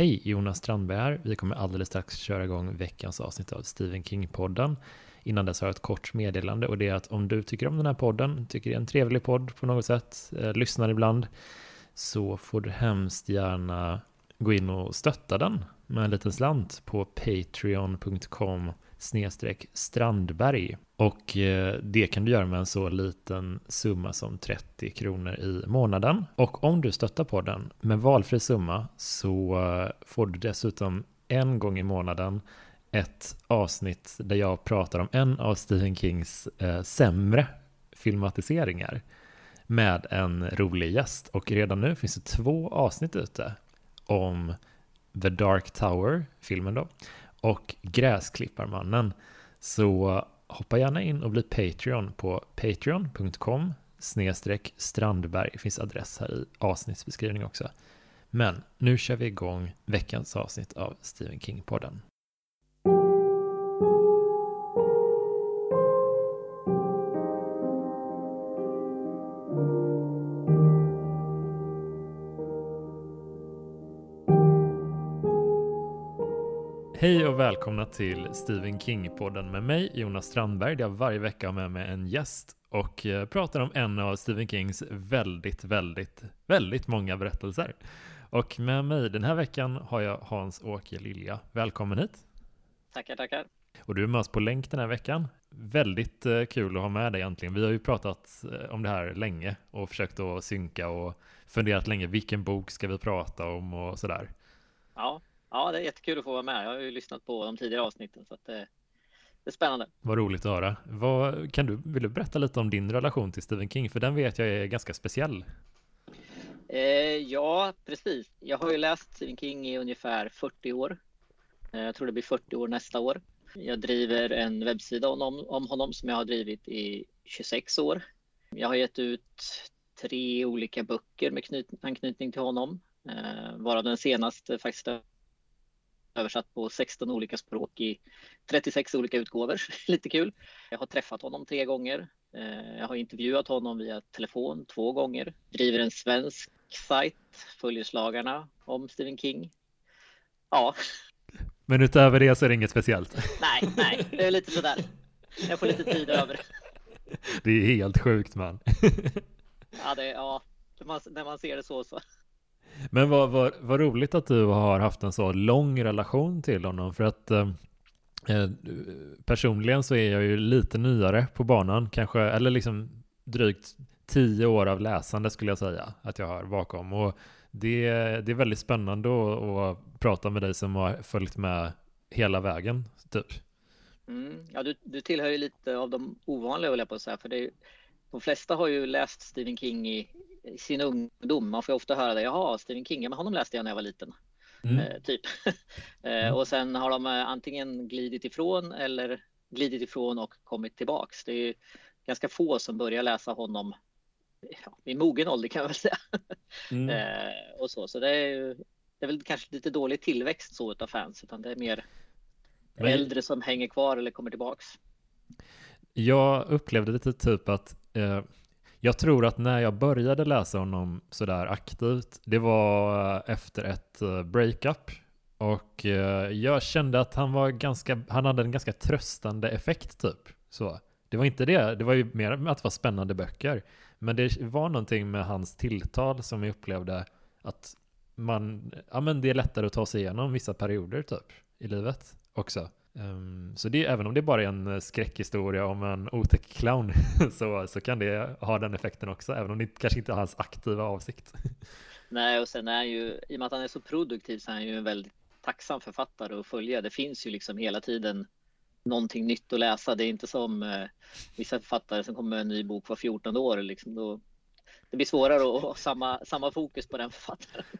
Hej, Jonas Strandberg här. Vi kommer alldeles strax köra igång veckans avsnitt av Stephen King-podden. Innan dess har jag ett kort meddelande och det är att om du tycker om den här podden, tycker det är en trevlig podd på något sätt, eh, lyssnar ibland, så får du hemskt gärna gå in och stötta den med en liten slant på patreon.com snedstreck Strandberg. Och eh, det kan du göra med en så liten summa som 30 kronor i månaden. Och om du stöttar podden med valfri summa så eh, får du dessutom en gång i månaden ett avsnitt där jag pratar om en av Stephen Kings eh, sämre filmatiseringar med en rolig gäst. Och redan nu finns det två avsnitt ute om The Dark Tower, filmen då, och Gräsklipparmannen. Så hoppa gärna in och bli Patreon på patreon.com snedstreck Strandberg. Det finns adress här i avsnittsbeskrivningen också. Men nu kör vi igång veckans avsnitt av Stephen King-podden. Hej och välkomna till Stephen King-podden med mig, Jonas Strandberg, där jag varje vecka har med mig en gäst och eh, pratar om en av Stephen Kings väldigt, väldigt, väldigt många berättelser. Och med mig den här veckan har jag Hans-Åke Lilja. Välkommen hit! Tackar, tackar! Och du är med oss på länk den här veckan. Väldigt eh, kul att ha med dig egentligen. Vi har ju pratat eh, om det här länge och försökt att synka och funderat länge. Vilken bok ska vi prata om och sådär. Ja, Ja, det är jättekul att få vara med. Jag har ju lyssnat på de tidigare avsnitten så att det, det är spännande. Vad roligt att höra. Vad, kan du, vill du berätta lite om din relation till Stephen King? För den vet jag är ganska speciell. Eh, ja, precis. Jag har ju läst Stephen King i ungefär 40 år. Eh, jag tror det blir 40 år nästa år. Jag driver en webbsida om, om honom som jag har drivit i 26 år. Jag har gett ut tre olika böcker med knyt, anknytning till honom, eh, varav den senaste faktiskt översatt på 16 olika språk i 36 olika utgåvor. Lite kul. Jag har träffat honom tre gånger. Eh, jag har intervjuat honom via telefon två gånger. Driver en svensk sajt, Följeslagarna, om Stephen King. Ja. Men utöver det så är det inget speciellt? Nej, nej, det är lite sådär. Jag får lite tid över. Det är helt sjukt man. Ja, det, ja när man ser det så så. Men vad, vad, vad roligt att du har haft en så lång relation till honom för att eh, eh, personligen så är jag ju lite nyare på banan kanske, eller liksom drygt tio år av läsande skulle jag säga att jag har bakom och det, det är väldigt spännande att, att prata med dig som har följt med hela vägen typ. Mm, ja, du, du tillhör ju lite av de ovanliga, vill jag på att säga, för det är, de flesta har ju läst Stephen King i sin ungdom. Man får ofta höra det. Jaha, Stephen King, men honom läste jag när jag var liten. Mm. Eh, typ. eh, mm. och sen har de eh, antingen glidit ifrån eller glidit ifrån och kommit tillbaks. Det är ganska få som börjar läsa honom ja, i mogen ålder kan jag väl säga. Mm. eh, och så, så det är, det är väl kanske lite dålig tillväxt så av fans, utan det är mer men... äldre som hänger kvar eller kommer tillbaks. Jag upplevde lite typ att eh, jag tror att när jag började läsa honom sådär aktivt, det var eh, efter ett eh, breakup. Och eh, jag kände att han var ganska, han hade en ganska tröstande effekt typ. Så. Det var inte det, det var ju mer att det var spännande böcker. Men det var någonting med hans tilltal som jag upplevde att man, ja men det är lättare att ta sig igenom vissa perioder typ i livet också. Um, så det, även om det bara är en eh, skräckhistoria om en otäck clown så, så kan det ha den effekten också, även om det kanske inte är hans aktiva avsikt. Nej, och sen är ju, i och med att han är så produktiv så är han ju en väldigt tacksam författare att följa. Det finns ju liksom hela tiden någonting nytt att läsa. Det är inte som eh, vissa författare som kommer med en ny bok var 14 år. Liksom då, det blir svårare att ha samma, samma fokus på den författaren.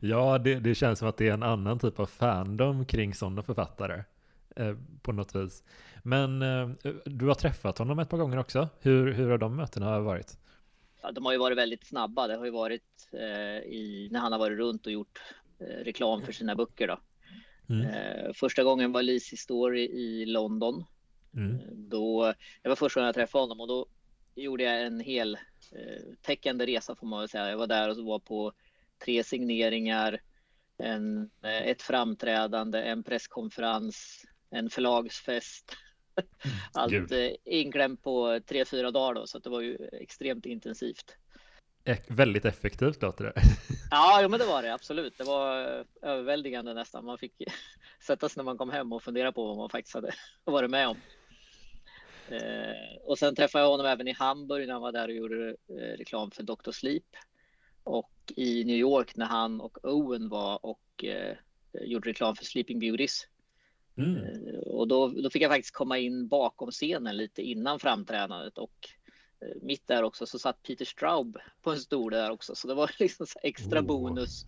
Ja, det, det känns som att det är en annan typ av fandom kring sådana författare. Eh, på något vis. Men eh, du har träffat honom ett par gånger också. Hur, hur har de mötena varit? Ja, de har ju varit väldigt snabba. Det har ju varit eh, i, när han har varit runt och gjort eh, reklam för sina böcker. Då. Mm. Eh, första gången var Lizzie Story i London. Mm. Då, det var första gången jag träffade honom och då gjorde jag en hel täckande resa får man väl säga. Jag var där och var på tre signeringar, en, ett framträdande, en presskonferens, en förlagsfest. Allt Gud. eh, inklämt på tre, fyra dagar då, så det var ju extremt intensivt. E- väldigt effektivt låter det. Ja, jo, men det var det absolut. Det var eh, överväldigande nästan. Man fick sätta sig när man kom hem och fundera på vad man faktiskt hade varit med om. Eh, och sen träffade jag honom även i Hamburg när han var där och gjorde eh, reklam för Dr. Sleep. Och i New York när han och Owen var och eh, gjorde reklam för Sleeping Beauties. Mm. Eh, Och då, då fick jag faktiskt komma in bakom scenen lite innan framträdandet och eh, mitt där också så satt Peter Straub på en stol där också så det var liksom så extra Oh. bonus.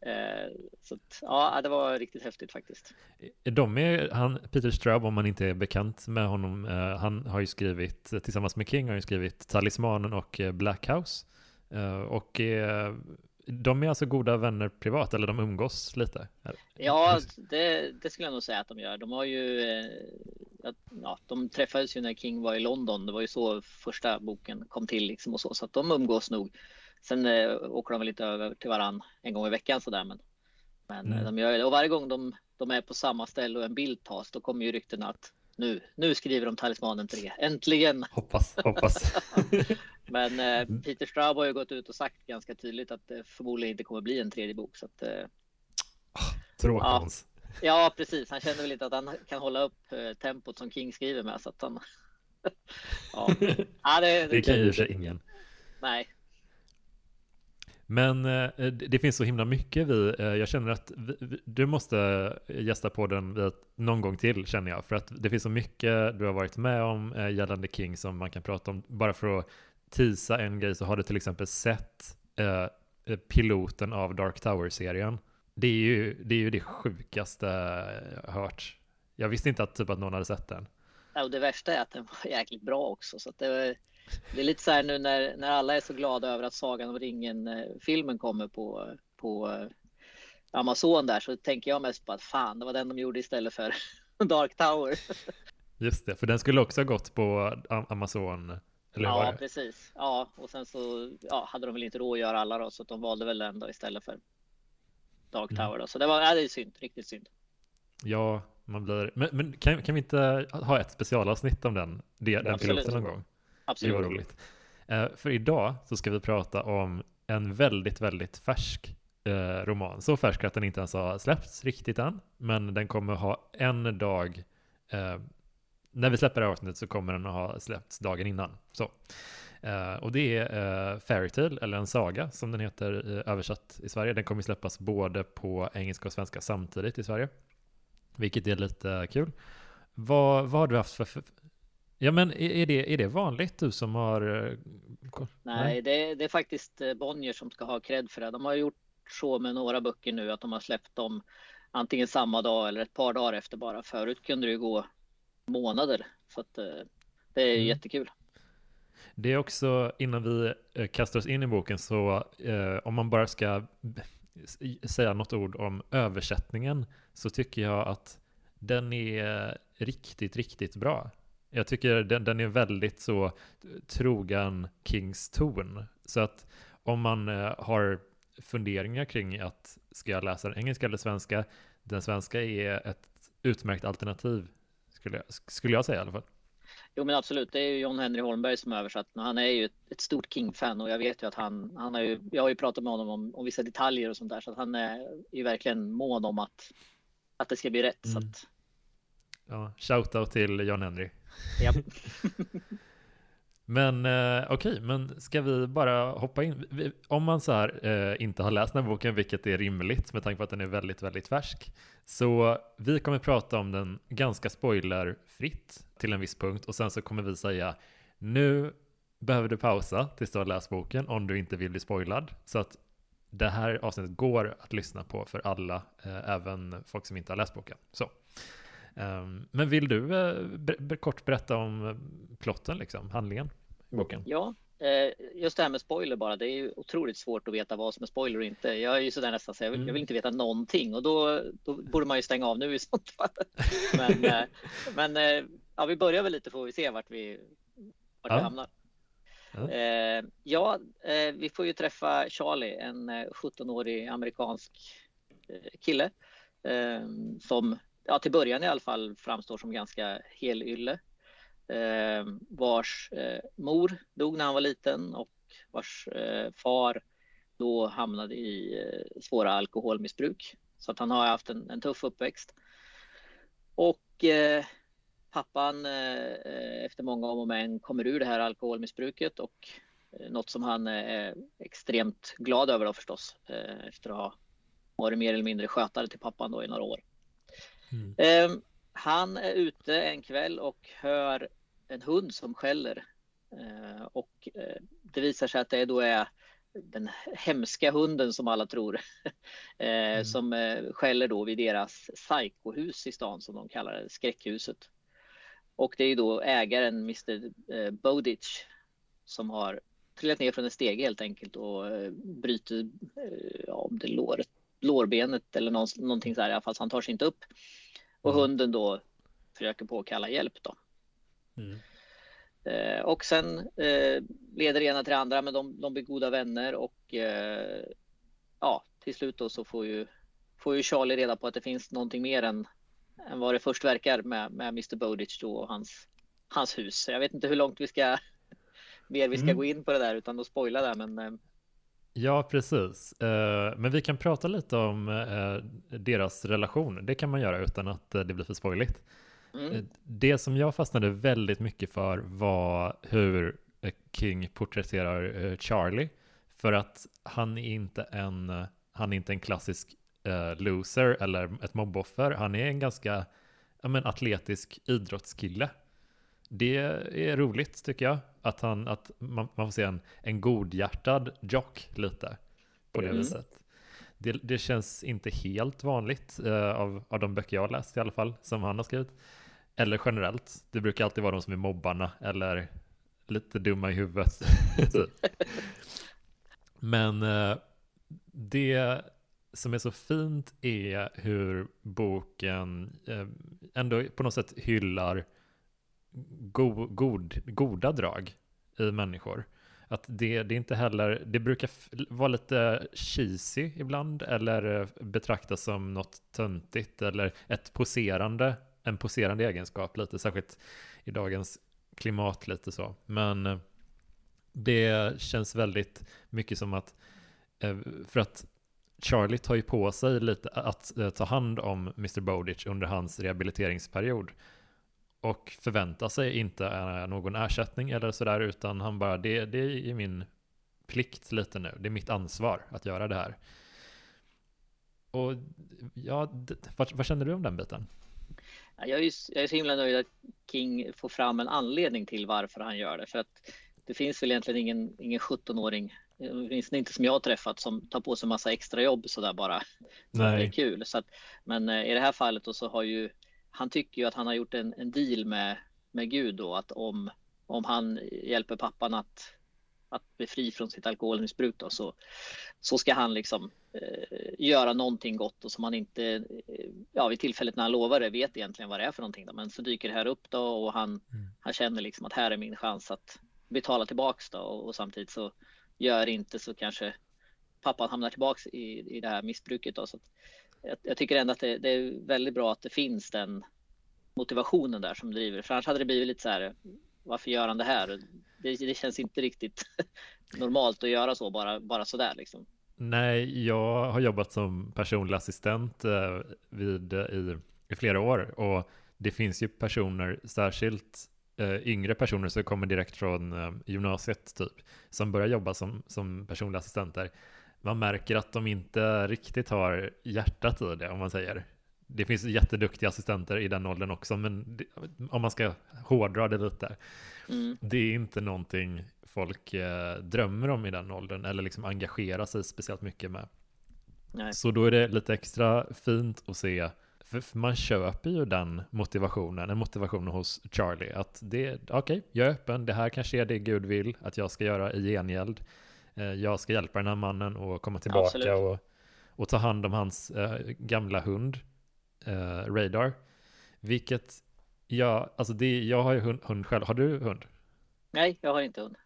Eh, Så att, ja, det var riktigt häftigt faktiskt. De är, han, Peter Straub, om man inte är bekant med honom, han har ju skrivit, tillsammans med King, har ju skrivit Talismanen och Black House. Och eh, de är alltså goda vänner privat, eller de umgås lite? Ja, det, det skulle jag nog säga att de gör. De har ju, eh, ja, de träffades ju när King var i London. Det var ju så första boken kom till liksom och så, så att de umgås nog. Sen eh, åker de väl lite över till varann en gång i veckan så där, men, men Mm. de gör det. Och varje gång de, de är på samma ställe och en bild tas, då kommer ju ryktena att nu, nu skriver de Talismanen 3. Äntligen! Hoppas, hoppas. Men eh, Peter Straub har ju gått ut och sagt ganska tydligt att det förmodligen inte kommer bli en tredje bok. Så att, eh, Tråkmåns. Ja, precis. Han känner väl inte att han kan hålla upp eh, tempot som King skriver med så att han. ja, ja det, Det kan ju sig ingen. Nej, men eh, eh det, finns så himla mycket vi, eh, jag känner att vi, vi, du måste eh, gästa på den någon gång till känner jag. För att det finns så mycket du har varit med om eh, gällande King som man kan prata om. Bara för att tisa en grej så har du till exempel sett eh, eh, piloten av Dark Tower-serien. Det är ju det, är ju det sjukaste jag har hört. Jag visste inte att, typ, att någon hade sett den. Ja, och det värsta är att den var jäkligt bra också. Så att det, var- det är lite så här nu när, när alla är så glada över att Sagan om ringen-filmen kommer på, på eh, Amazon där så tänker jag mest på att fan, det var den de gjorde istället för Dark Tower. Just det, för den skulle också ha gått på Amazon. Eller Ja, precis. Ja, och sen så ja, hade de väl inte råd att göra alla då, så att de valde väl den då istället för Dark Mm. Tower. Då. Så det var, ja, det är synd, riktigt synd. Ja, man blir... Men, men kan, kan vi inte ha ett specialavsnitt om den, det, den piloten någon gång? Absolut. Det var roligt. Eh, för idag så ska vi prata om en väldigt, väldigt färsk eh, roman. Så färsk att den inte ens har släppts riktigt än. Men den kommer ha en dag... Eh, när vi släpper det här avsnittet så kommer den att ha släppts dagen innan. Så. Eh, och det är eh, Fairytale, eller en saga som den heter eh, översatt i Sverige. Den kommer släppas både på engelska och svenska samtidigt i Sverige. Vilket är lite kul. Vad, vad har du haft för... för ja men är, det, är det vanligt du som har... eh, ko- Nej, det, det är faktiskt eh, Bonnier som ska ha cred för det. De har gjort så med några böcker nu att de har släppt dem antingen samma dag eller ett par dagar efter bara. Förut kunde det ju gå månader. Så att, eh, det är Mm. jättekul. Det är också, innan vi kastar oss in i boken, så eh, om man bara ska säga något ord om översättningen, så tycker jag att den är riktigt, riktigt bra. Jag tycker den, den är väldigt så trogen Kings ton. Så att om man eh, har funderingar kring att ska jag läsa den engelska eller svenska, den svenska är ett utmärkt alternativ, skulle jag, skulle jag säga i alla fall. Jo men absolut, det är ju John Henry Holmberg som översatt. och Han är ju ett, stort King-fan och jag vet ju att han, han har ju, jag har ju pratat med honom om, om vissa detaljer och sånt där så att han är ju verkligen mån om att, att det ska bli rätt. Så Mm. att, Ja, shoutout till John Henry. ja. Men eh, okej, men ska vi bara hoppa in? Om man så här eh, inte har läst den här boken, vilket är rimligt med tanke på att den är väldigt, väldigt färsk. Så vi kommer prata om den ganska spoilerfritt till en viss punkt och sen så kommer vi säga nu behöver du pausa tills du har läst boken om du inte vill bli spoilad. Så att det här avsnittet går att lyssna på för alla, eh, även folk som inte har läst boken. Så. Ehm, men vill du eh, kort berätta om eh, plotten, liksom, handlingen i boken? Ja, eh, just det här med spoiler bara. Det är ju otroligt svårt att veta vad som är spoiler och inte. Jag är ju sådär nästan så jag vill, Mm. jag vill inte veta någonting och då, då borde man ju stänga av nu i sånt fall. Men, men ja, vi börjar väl lite får vi se vart vi, vart Ja. vi hamnar. Ja. Ja, vi får ju träffa Charlie, en eh, 17-årig amerikansk kille som ja, till början i alla fall framstår som ganska helylle. Ehm, vars eh, mor dog när han var liten och vars eh, far då hamnade i eh, svåra alkoholmissbruk. Så att han har haft en, en tuff uppväxt. Och eh, pappan eh, efter många om och men kommer ur det här alkoholmissbruket och eh, något som han är extremt glad över då förstås eh, efter att ha varit mer eller mindre skötare till pappan då i några år. Mm. Ehm, han är ute en kväll och hör en hund som skäller eh, och eh, det visar sig att det då är den hemska hunden som alla tror, eh, mm. som eh, skäller då vid deras psykohus i stan som de kallar det, skräckhuset. Och det är då ägaren Mr eh, Bowditch som har trillat ner från en stege helt enkelt och bryter ja, om det låret, lårbenet eller någonting så här i alla fall, så han tar sig inte upp. Och mm. hunden då försöker påkalla hjälp då. Mm. Eh, och sen eh, leder det ena till det andra, men de, de blir goda vänner och eh, ja, till slut då så får ju, får ju Charlie reda på att det finns någonting mer än, än vad det först verkar med, med Mr Bowditch då och hans, hans hus. Jag vet inte hur långt vi ska mer vi ska mm. gå in på det där utan att spoila där, men Ja, precis. Men vi kan prata lite om deras relation. Det kan man göra utan att det blir för spoiligt. Mm. Eh, det som jag fastnade väldigt mycket för var hur eh, King porträtterar eh, Charlie. För att han är inte en, han är inte en klassisk loser eller ett mobboffer. Han är en ganska men, atletisk idrottskille. Det är roligt tycker jag. Att, han, att man, man får se en, en godhjärtad jock lite på det mm. viset. Det, det, känns inte helt vanligt uh, av, av de böcker jag har läst i alla fall, som han har skrivit. Eller generellt. Det brukar alltid vara de som är mobbarna eller lite dumma i huvudet. Typ. Men eh, det som är så fint är hur boken eh, ändå på något sätt hyllar go god, goda drag i människor. Att det, det är inte heller, det brukar vara lite cheesy ibland eller eh, betraktas som något töntigt eller ett poserande en poserande egenskap lite, särskilt i dagens klimat lite så. Men eh, det känns väldigt mycket som att, eh, för att Charlie tar ju på sig lite att ta hand om Mr. Bowditch under hans rehabiliteringsperiod. Och förväntar sig inte någon ersättning eller sådär, utan han bara, det, det är min plikt lite nu, det är mitt ansvar att göra det här. Och ja, vad, vad känner du om den biten? Jag är, jag är så himla nöjd att King får fram en anledning till varför han gör det. För att det finns väl egentligen ingen, ingen 17-åring, åtminstone inte som jag har träffat, som tar på sig massa extra jobb sådär bara. Nej. Det är kul. Så att, men eh, i det här fallet då så har ju, han tycker ju att han har gjort en, en deal med, med Gud då, att om, om han hjälper pappan att att bli fri från sitt alkoholmissbruk då, så, så ska han liksom eh, göra någonting gott och som han inte, eh, ja vid tillfället när han lovar det, vet egentligen vad det är för någonting. Då. Men så dyker det här upp då och han, mm. han känner liksom att här är min chans att betala tillbaks då och, och samtidigt så gör inte så kanske pappan hamnar tillbaks i, i det här missbruket. Då. Så jag, jag, tycker ändå att det, det, är väldigt bra att det finns den motivationen där som driver. För annars hade det blivit lite så här, varför gör han det här? Det, det känns inte riktigt normalt att göra så bara, bara sådär liksom. Nej, jag har jobbat som personlig assistent eh, vid, i, i flera år och det finns ju personer, särskilt eh, yngre personer som kommer direkt från eh, gymnasiet typ, som börjar jobba som, som personliga assistenter. Man märker att de inte riktigt har hjärtat i det, om man säger. Det finns jätteduktiga assistenter i den åldern också, men det, om man ska hårdra det lite, mm. det är inte någonting folk eh, drömmer om i den åldern eller liksom engagerar sig speciellt mycket med. Nej. Så då är det lite extra fint att se, för man köper ju den motivationen, en motivation hos Charlie, att det, okej, okay, jag är öppen, det här kanske är det Gud vill att jag ska göra i gengäld. Eh, jag ska hjälpa den här mannen och komma tillbaka och, och ta hand om hans eh, gamla hund eh, Radar. Vilket jag, alltså det, jag har ju hund, hund själv. Har du hund? Nej, jag har inte hund.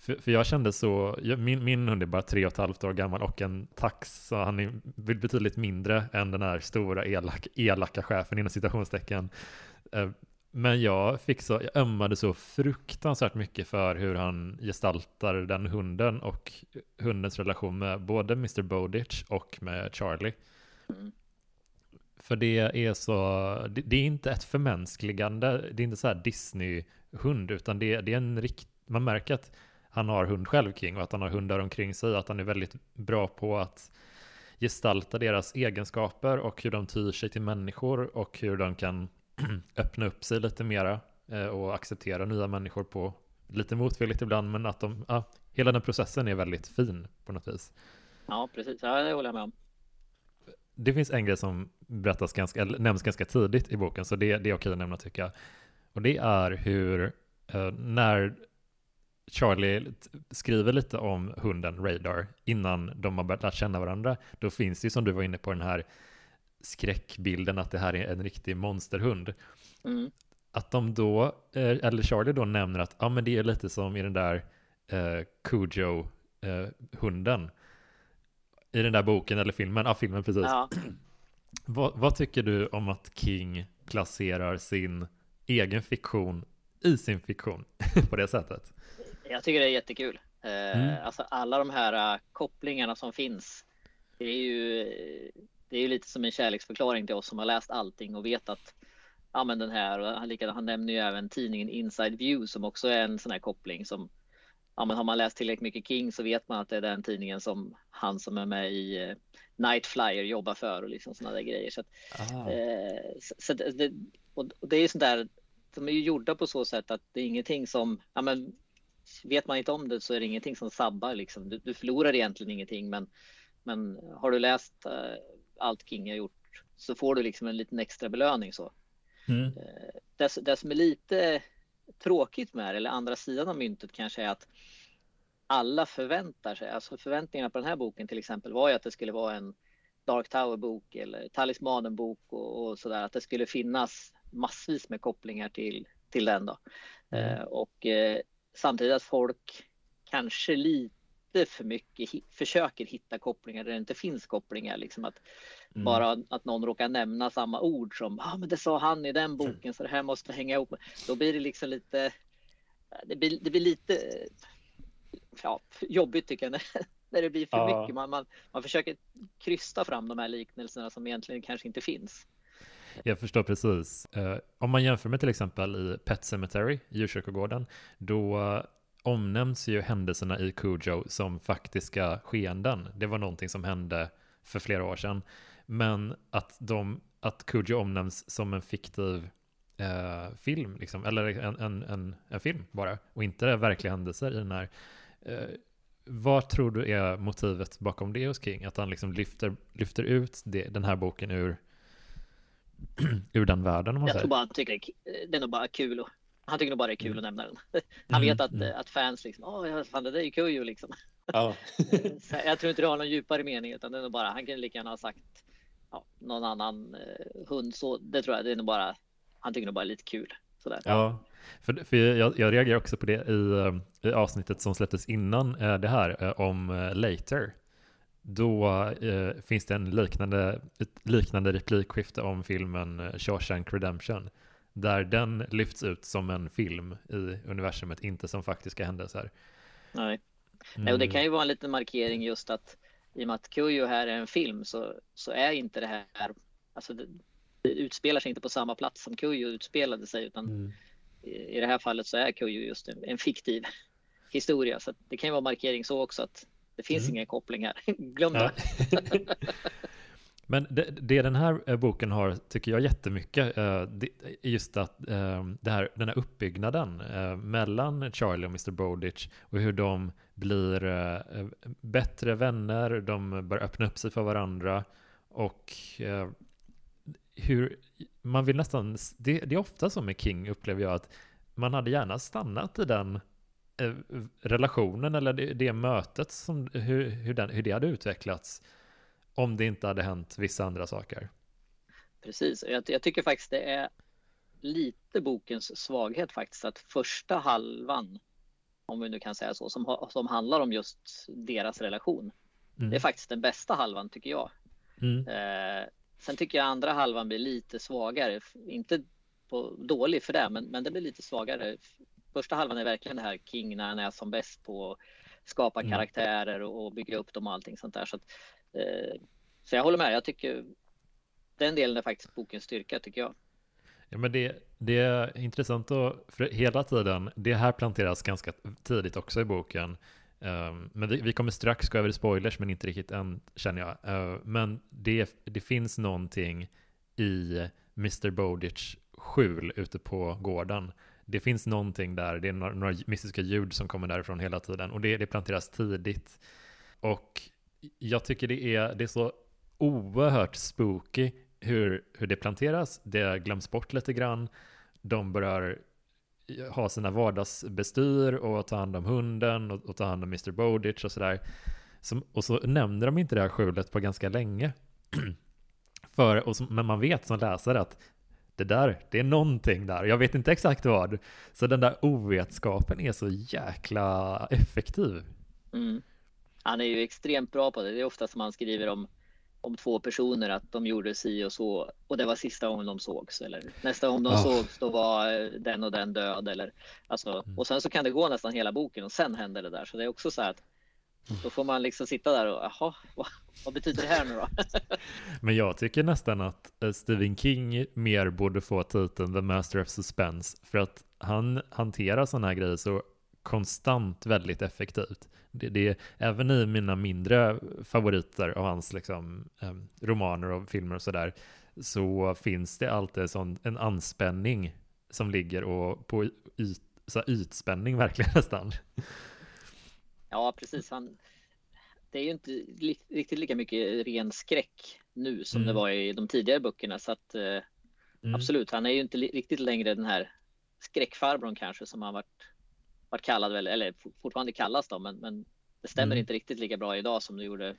För, för jag kände så, jag, min, min hund är bara tre och ett halvt år gammal och en tax, så han är betydligt mindre än den här stora elak, elaka chefen inom citationstecken. Men jag fick så, jag ömmade så fruktansvärt mycket för hur han gestaltar den hunden och hundens relation med både Mr. Bowditch och med Charlie. Mm. För det är så, det, det, är inte ett förmänskligande, det är inte så här Disney-hund, utan det, det är en rikt, man märker att han har hund själv kring och att han har hundar omkring sig, att han är väldigt bra på att gestalta deras egenskaper och hur de tyr sig till människor och hur de kan öppna upp sig lite mera eh, och acceptera nya människor på lite motvilligt ibland, men att de, ja, hela den processen är väldigt fin på något vis. Ja, precis. Ja, det håller jag med om. Det finns en grej som berättas ganska, eller nämns ganska tidigt i boken, så det, det är okej att nämna tycker jag. Och det är hur, eh, när Charlie skriver lite om hunden Radar innan de har börjat lära känna varandra, då finns det ju som du var inne på den här skräckbilden att det här är en riktig monsterhund. Mm. Att de då, eh, eller Charlie då nämner att ja, men det är lite som i den där eh, Cujo-hunden. Eh, I den där boken eller filmen, ja filmen precis. Ja. vad, vad tycker du om att King placerar sin egen fiktion i sin fiktion på det sättet? Jag tycker det är jättekul. Eh, mm. Alltså alla de här uh, kopplingarna som finns. Det är ju det är ju lite som en kärleksförklaring till oss som har läst allting och vet att ja, men den här, och han nämner ju även tidningen Inside View som också är en sån här koppling som ja, men har man läst tillräckligt mycket King så vet man att det är den tidningen som han som är med i uh, Night Flyer jobbar för och liksom sådana där grejer. Så, att, eh, så, så det, och det är sånt där, de är ju gjorda på så sätt att det är ingenting som, ja men vet man inte om det så är det ingenting som sabbar liksom. Du, du förlorar egentligen ingenting men, men har du läst uh, allt King har gjort så får du liksom en liten extra belöning så. Mm. Det, det som är lite tråkigt med det, eller andra sidan av myntet kanske är att alla förväntar sig, alltså förväntningarna på den här boken till exempel var ju att det skulle vara en Dark Tower-bok eller Talismanen-bok och, och sådär, att det skulle finnas massvis med kopplingar till, till den då. Mm. Uh, och samtidigt att folk kanske lite för mycket försöker hitta kopplingar där det inte finns kopplingar. Liksom att mm. Bara att någon råkar nämna samma ord som ah, men det sa han i den boken så det här måste hänga ihop. Då blir det liksom lite det blir, det blir lite ja, jobbigt tycker jag när, när det blir för ja. mycket. Man, man, man försöker krysta fram de här liknelserna som egentligen kanske inte finns. Jag förstår precis. Uh, om man jämför med till exempel i Pet Cemetery, djurkyrkogården, då omnämns ju händelserna i Cujo som faktiska skeenden. Det var någonting som hände för flera år sedan. Men att, de, att Cujo omnämns som en fiktiv uh, film, liksom, eller en, en, en, en, film bara, och inte verkliga händelser i den här. vad tror du är motivet bakom det hos King? Att han liksom lyfter, lyfter ut det, den här boken ur ur den världen om man Jag säger. tror bara han tycker det är nog bara kul och han tycker nog bara det är kul mm. att nämna den. Han mm, vet att, mm. att fans liksom, åh, fan det där är ju kul liksom. Ja. jag tror inte det har någon djupare mening utan det är nog bara, han kan lika gärna ha sagt ja, någon annan eh, hund så det tror jag, det är nog bara, han tycker nog bara lite kul. Sådär. Ja, för, för jag, jag reagerar också på det i, eh, i avsnittet som släpptes innan eh, det här eh, om Later då finns det en liknande, ett liknande replikskifte om filmen Shawshank Redemption. Där den lyfts ut som en film i universumet, inte som faktiska händelser. Nej, mm. Nej och det kan ju vara en liten markering just att i och med att Kujo här är en film så, så är inte det här, alltså det, det utspelar sig inte på samma plats som Kujo utspelade sig utan mm. i, i, det här fallet så är Kujo just en, en fiktiv historia. Så det kan ju vara markering så också att det finns mm. inga kopplingar. Glöm det. Men det, det, den här eh, boken har, tycker jag jättemycket, eh, är just att eh, det här, den här uppbyggnaden mellan Charlie och Mr. Bowditch och hur de blir bättre vänner, de börjar öppna upp sig för varandra och hur man vill nästan, det, det är ofta så med King upplever jag att man hade gärna stannat i den relationen eller det, det mötet, som, hur, hur, den, hur det hade utvecklats om det inte hade hänt vissa andra saker. Precis, jag, jag tycker faktiskt det är lite bokens svaghet faktiskt att första halvan om vi nu kan säga så, som, som handlar om just deras relation. Mm. Det är faktiskt den bästa halvan tycker jag. Mm. Eh, sen tycker jag andra halvan blir lite svagare, inte på, dålig för det, men, men det blir lite svagare. Första halvan är verkligen det här King när han är som bäst på att skapa Mm. karaktärer och, och bygga upp dem och allting sånt där. Så, att, Eh, så jag håller med, jag tycker den delen är faktiskt bokens styrka tycker jag. Ja, men det, det är intressant att, för hela tiden, det här planteras ganska tidigt också i boken. Um, men vi, vi kommer strax gå över i spoilers, men inte riktigt än känner jag. Uh, men det, det finns någonting i Mr. Bowditch skjul ute på gården. Det finns någonting där, det är några, några mystiska ljud som kommer därifrån hela tiden och det, det planteras tidigt. Och jag tycker det är, det är så oerhört spooky hur, hur det planteras. Det glöms bort lite grann. De börjar ha sina vardagsbestyr och ta hand om hunden och, och ta hand om Mr. Bowditch och sådär. Som, och så nämner de inte det här skjulet på ganska länge. För, och som, men man vet som läsare att det där, det är någonting där. Jag vet inte exakt vad. Så den där ovetskapen är så jäkla effektiv. Mm. Han är ju extremt bra på det. Det är ofta som han skriver om, om två personer att de gjorde si och så och det var sista gången de sågs eller nästa gång de Ah. sågs då var den och den död eller alltså Mm. och sen så kan det gå nästan hela boken och sen händer det där så det är också så här att då får man liksom sitta där och jaha, vad, vad betyder det här nu då? Men jag tycker nästan att eh, Stephen King mer borde få titeln The Master of Suspense för att han hanterar sådana här grejer så konstant väldigt effektivt. Det, det även i mina mindre favoriter av hans liksom, eh, romaner och filmer och sådär så finns det alltid sån, en anspänning som ligger och på yt, så ytspänning verkligen nästan. Ja, precis. Han, det är ju inte li, riktigt lika mycket ren skräck nu som Mm. det var i de tidigare böckerna så att eh, Mm. Absolut, han är ju inte li- riktigt längre den här skräckfarbrorn kanske som han varit, varit kallad, väl, eller for- fortfarande kallas då, men, men det stämmer Mm. inte riktigt lika bra idag som det gjorde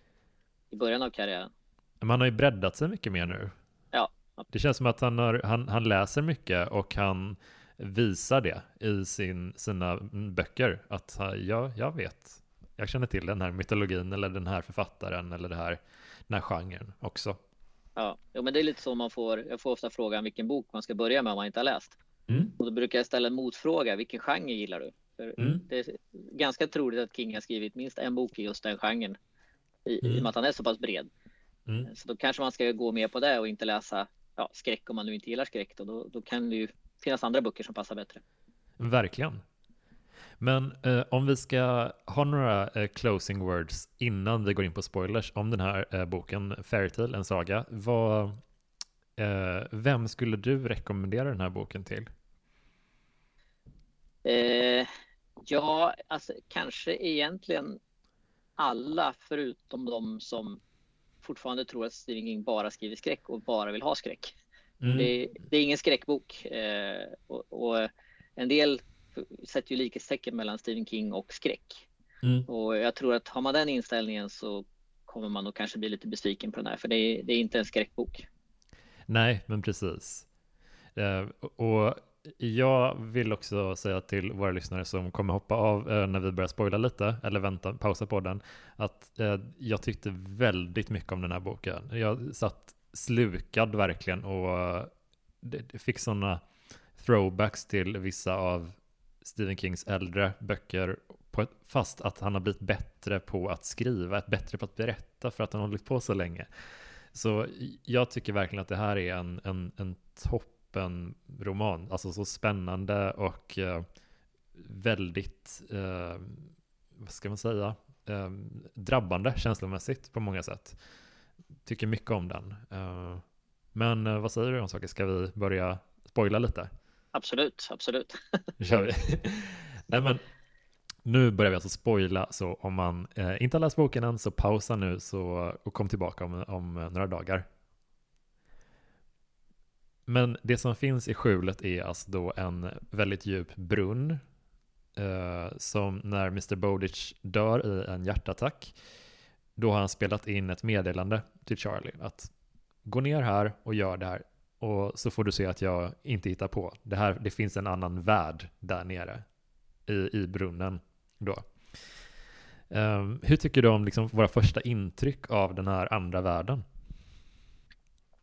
i början av karriären. Men han har ju breddat sig mycket mer nu. Ja. Det känns som att han, har, han, han läser mycket och han visar det i sin, sina böcker. Att ha- ja, jag vet. Jag känner till den här mytologin eller den här författaren eller det här, den här genren också. Ja, jo, men det är lite så man får. Jag får ofta frågan vilken bok man ska börja med om man inte har läst. Mm. Och då brukar jag ställa en motfråga. Vilken genre gillar du? Mm. Det är ganska troligt att King har skrivit minst en bok i just den genren. I, i Mm. och med att han är så pass bred. Mm. Så då kanske man ska gå med på det och inte läsa ja, skräck om man nu inte gillar skräck. Då, då, då kan det ju finnas andra böcker som passar bättre. Verkligen. Men eh, om vi ska ha några eh, closing words innan vi går in på spoilers om den här eh, boken Fairytale, en saga. Vad, eh, vem skulle du rekommendera den här boken till? Ja, alltså kanske egentligen alla förutom de som fortfarande tror att Stephen King bara skriver skräck och bara vill ha skräck. Mm. Det, det är ingen skräckbok eh, och, och en del sätter ju likhetstecken mellan Stephen King och skräck. Mm. Och jag tror att har man den inställningen så kommer man nog kanske bli lite besviken på den här för det är, det är inte en skräckbok. Nej, men precis. Eh, och jag vill också säga till våra lyssnare som kommer hoppa av eh, när vi börjar spoila lite, eller vänta, pausa på den, att eh, jag tyckte väldigt mycket om den här boken. Jag satt slukad verkligen och eh, det, fick sådana throwbacks till vissa av Stephen Kings äldre böcker, på ett, fast att han har blivit bättre på att skriva, bättre på att berätta för att han har hållit på så länge. Så jag tycker verkligen att det här är en, en, en toppenroman. Alltså så spännande och eh, väldigt, eh, vad ska man säga, eh, drabbande känslomässigt på många sätt. Tycker mycket om den. Eh, men eh, vad säger du om saker? Ska vi börja spoila lite? Absolut, absolut. Nu kör vi. Nej, men nu börjar vi alltså spoila, så om man eh, inte har läst boken än så pausa nu så, och kom tillbaka om, om några dagar. Men det som finns i skjulet är alltså då en väldigt djup brunn eh, som när Mr. Bowditch dör i en hjärtattack då har han spelat in ett meddelande till Charlie att gå ner här och gör det här och så får du se att jag inte hittar på. Det, här, det finns en annan värld där nere i, i brunnen. då. Um, hur tycker du om liksom våra första intryck av den här andra världen?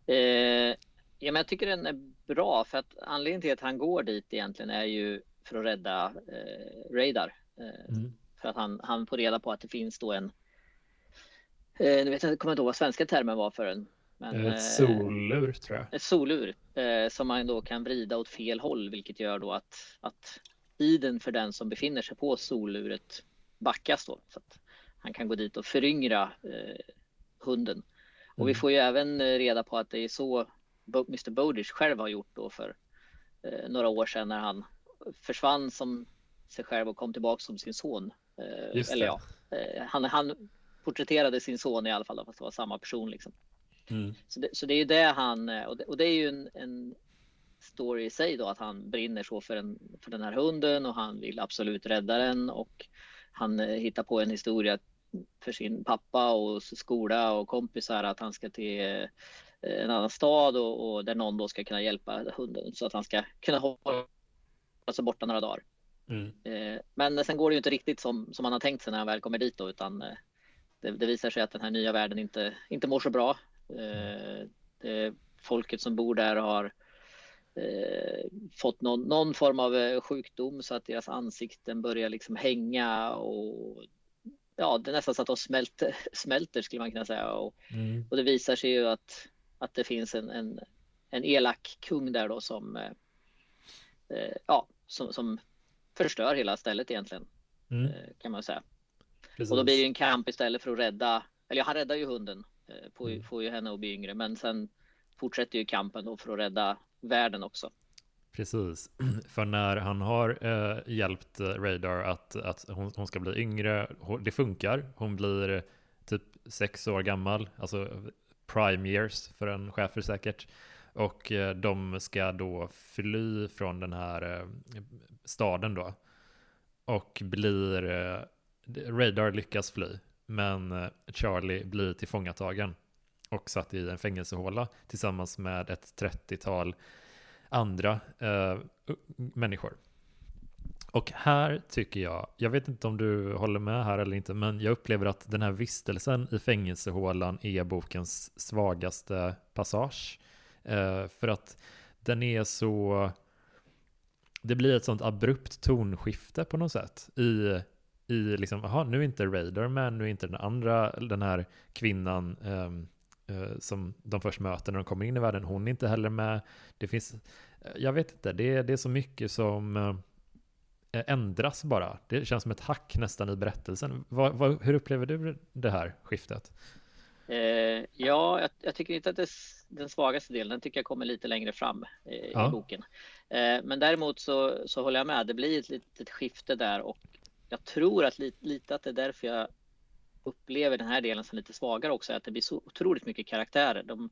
Eh, ja, men jag tycker den är bra för att anledningen till att han går dit egentligen är ju för att rädda eh, Radar. Eh, mm. För att han, han får reda på att det finns då en, eh, nu vet jag, kommer inte ihåg vad svenska termen var för en. Men, ett eh, solur tror jag. Ett solur eh, som man då kan vrida åt fel håll, vilket gör då att, att tiden för den som befinner sig på soluret backas då. Så att han kan gå dit och föryngra eh, hunden. Och mm. vi får ju även eh, reda på att det är så Mr Bodish själv har gjort då för eh, några år sedan när han försvann som sig själv och kom tillbaka som sin son. Eh, eller ja, eh, han, han porträtterade sin son i alla fall, fast det var samma person liksom. Mm. Så, det, så det är ju det han, eh, och det, och det är ju en, en, story i sig då att han brinner så för, en, för den här hunden och han vill absolut rädda den och han eh, hittar på en historia för sin pappa och skola och kompisar att han ska till eh, en annan stad och, och där någon då ska kunna hjälpa hunden så att han ska kunna hålla sig borta några dagar. Mm. Eh, men sen går det ju inte riktigt som, som han har tänkt sig när han väl kommer dit då, utan det, det visar sig att den här nya världen inte, inte mår så bra. Det, folket som bor där har eh, fått någon, någon, form av eh, sjukdom så att deras ansikten börjar liksom hänga och ja, det är nästan så att de smälter, smälter skulle man kunna säga. Och, mm. och det visar sig ju att, att det finns en, en, en elak kung där då som, eh, eh ja, som, som förstör hela stället egentligen, mm. Eh, kan man säga. Precis. Och då blir det en kamp istället för att rädda, eller han räddar ju hunden, eh, får, mm. får ju henne att bli yngre, men sen fortsätter ju kampen då för att rädda världen också. Precis, för när han har eh, hjälpt Radar att, att hon, hon, ska bli yngre, det funkar. Hon blir typ sex år gammal, alltså prime years för en chefer säkert. Och eh, de ska då fly från den här eh, staden då. Och blir, eh, Radar lyckas fly, men Charlie blir tillfångatagen och satt i en fängelsehåla tillsammans med ett 30-tal andra eh, människor. Och här tycker jag, jag vet inte om du håller med här eller inte, men jag upplever att den här vistelsen i fängelsehålan är bokens svagaste passage. Eh, för att den är så, det blir ett sånt abrupt tonskifte på något sätt i i liksom, jaha, nu är inte Raider med, nu är inte den andra, den här kvinnan ehm, Eh, som de först möter när de kommer in i världen. Hon är inte heller med. Det finns, eh, jag vet inte, det är, det är så mycket som eh, ändras bara. Det känns som ett hack nästan i berättelsen. Vad, vad, hur upplever du det här skiftet? Eh, ja, jag, jag, tycker inte att det, den svagaste delen, den tycker jag kommer lite längre fram eh, ja. i boken. Eh, men däremot så, så håller jag med, det blir ett litet skifte där och jag tror att lite, lite att det är därför jag upplever den här delen som lite svagare också, att det blir så otroligt mycket karaktärer. De,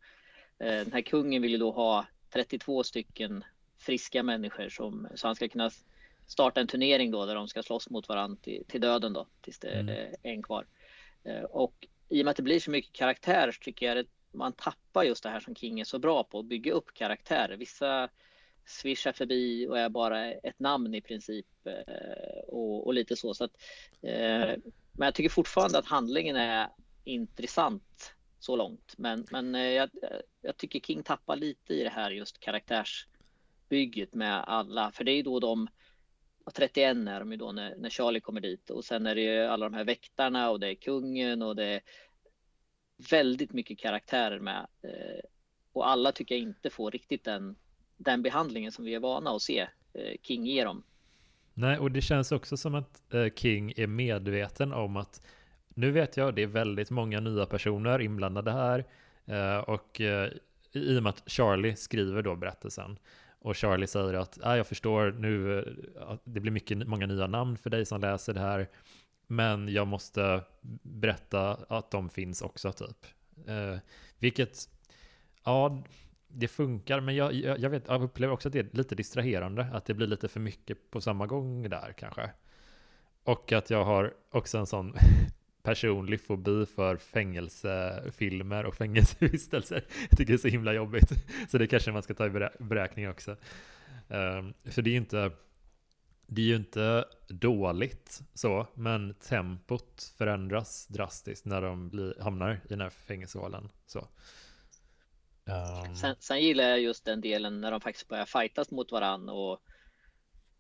eh, den här kungen vill ju då ha 32 stycken friska människor som, så han ska kunna starta en turnering då där de ska slåss mot varandra till, till döden då, tills det mm. är en kvar. Eh, och i och med att det blir så mycket karaktär så tycker jag att man tappar just det här som King är så bra på, att bygga upp karaktärer. Vissa swishar förbi och är bara ett namn i princip eh, och, och lite så. så att, men jag tycker fortfarande att handlingen är intressant så långt. Men, men eh, jag, jag tycker King tappar lite i det här just karaktärsbygget med alla. För det är ju då de 31 är de ju då när, när Charlie kommer dit och sen är det ju alla de här väktarna och det är kungen och det är väldigt mycket karaktärer med. Eh, och alla tycker jag inte får riktigt den, den behandlingen som vi är vana att se eh, King ge dem. Nej, och det känns också som att eh, King är medveten om att nu vet jag, det är väldigt många nya personer inblandade här eh, och eh, i och med att Charlie skriver då berättelsen och Charlie säger att ah, jag förstår nu, eh, att det blir mycket, många nya namn för dig som läser det här men jag måste berätta att de finns också typ. Eh, vilket, ja, det funkar, men jag, jag, jag, vet, jag upplever också att det är lite distraherande, att det blir lite för mycket på samma gång där kanske. Och att jag har också en sån personlig fobi för fängelsefilmer och fängelsevistelser. Jag tycker det är så himla jobbigt. Så det kanske man ska ta i beräkning också. Um, för det är inte, det är ju inte dåligt så, men tempot förändras drastiskt när de blir, hamnar i den här fängelsehålan. Så. Um... Sen, sen, gillar jag just den delen när de faktiskt börjar fightas mot varann och,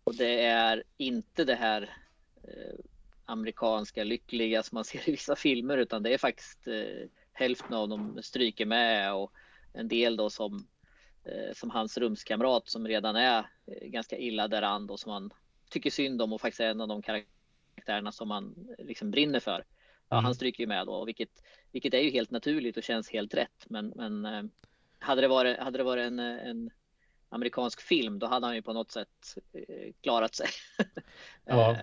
och det är inte det här eh, amerikanska lyckliga som man ser i vissa filmer utan det är faktiskt eh, hälften av dem stryker med och en del då som eh, som hans rumskamrat som redan är eh, ganska illa däran och som man tycker synd om och faktiskt är en av de karaktärerna som man liksom brinner för. Ja, mm. Han stryker ju med då, vilket, vilket är ju helt naturligt och känns helt rätt. Men, men eh, hade det varit, hade det varit en, en amerikansk film, då hade han ju på något sätt eh, klarat sig. Ja.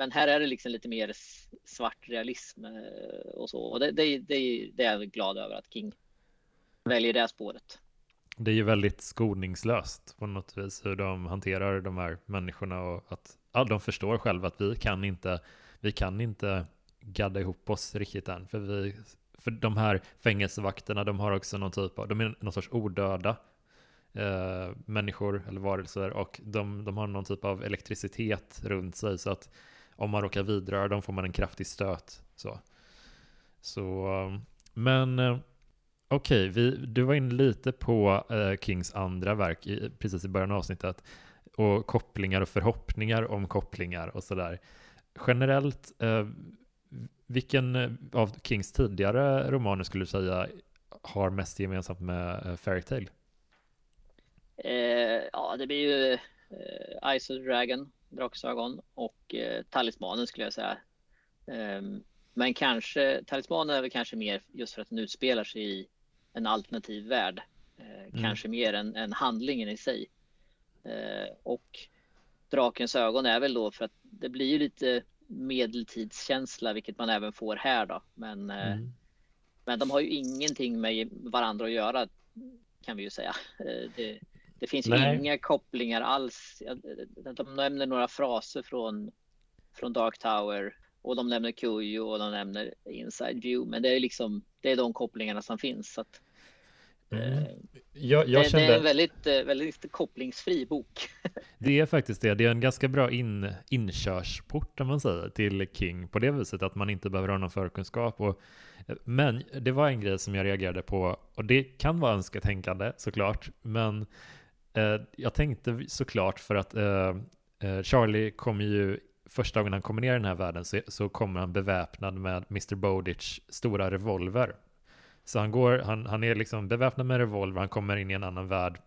Men här är det liksom lite mer svart realism eh, och så. Och det, det, det, det är jag glad över att King väljer det spåret. Det är ju väldigt skoningslöst på något vis hur de hanterar de här människorna och att ja, de förstår själva att vi kan inte, vi kan inte gadda ihop oss riktigt än. För, vi, för de här fängelsevakterna, de har också någon typ av, de är någon sorts odöda eh, människor eller varelser och de, de har någon typ av elektricitet runt sig så att om man råkar vidröra dem får man en kraftig stöt. Så, så um, men eh, Okej, okay, du var inne lite på eh, Kings andra verk i, precis i början av avsnittet. Och kopplingar och förhoppningar om kopplingar och sådär. Generellt, eh, vilken av Kings tidigare romaner skulle du säga har mest gemensamt med eh, Fairytale? Eh, ja, det blir ju eh, Ice of the Dragon, Draksögon och eh, Talismanen skulle jag säga. Ehm, men kanske, Talismanen är väl kanske mer just för att den utspelar sig i en alternativ värld. Eh, mm. Kanske mer än, än handlingen i sig. Eh, och Drakens ögon är väl då för att det blir ju lite medeltidskänsla, vilket man även får här då. Men, eh, mm. men de har ju ingenting med varandra att göra kan vi ju säga. Det, det finns Nej. inga kopplingar alls. De nämner några fraser från, från Dark Tower och de nämner Kujo och de nämner Inside View. Men det är liksom det är de kopplingarna som finns. Så att, mm. Eh, jag, jag det, kände... det, är en väldigt, eh, väldigt kopplingsfri bok. det är faktiskt det. Det är en ganska bra in, inkörsport, om man säger, till King på det viset att man inte behöver ha någon förkunskap. Och, eh, men det var en grej som jag reagerade på, och det kan vara önsketänkande såklart, men Eh, jag tänkte såklart för att eh, eh, Charlie kommer ju första gången han kommer ner i den här världen så, så kommer han beväpnad med Mr. Bowditch stora revolver. Så han, går, han, han är liksom beväpnad med revolver, han kommer in i en annan värld.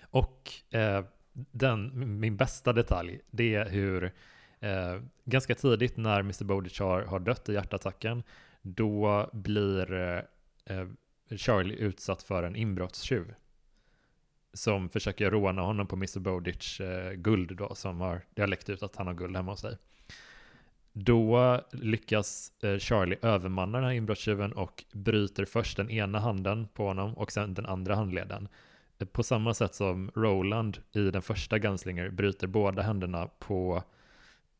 Och eh, den, min bästa detalj, det är hur eh, ganska tidigt när Mr. Bowditch har, har dött i hjärtattacken, då blir eh, Charlie utsatt för en inbrottstjuv som försöker råna honom på Mr. Bowditch eh, guld då, som har, det har läckt ut att han har guld hemma hos sig. Då lyckas eh, Charlie övermanna den här inbrottstjuven och bryter först den ena handen på honom och sen den andra handleden. Eh, på samma sätt som Roland i den första Gunslinger bryter båda händerna på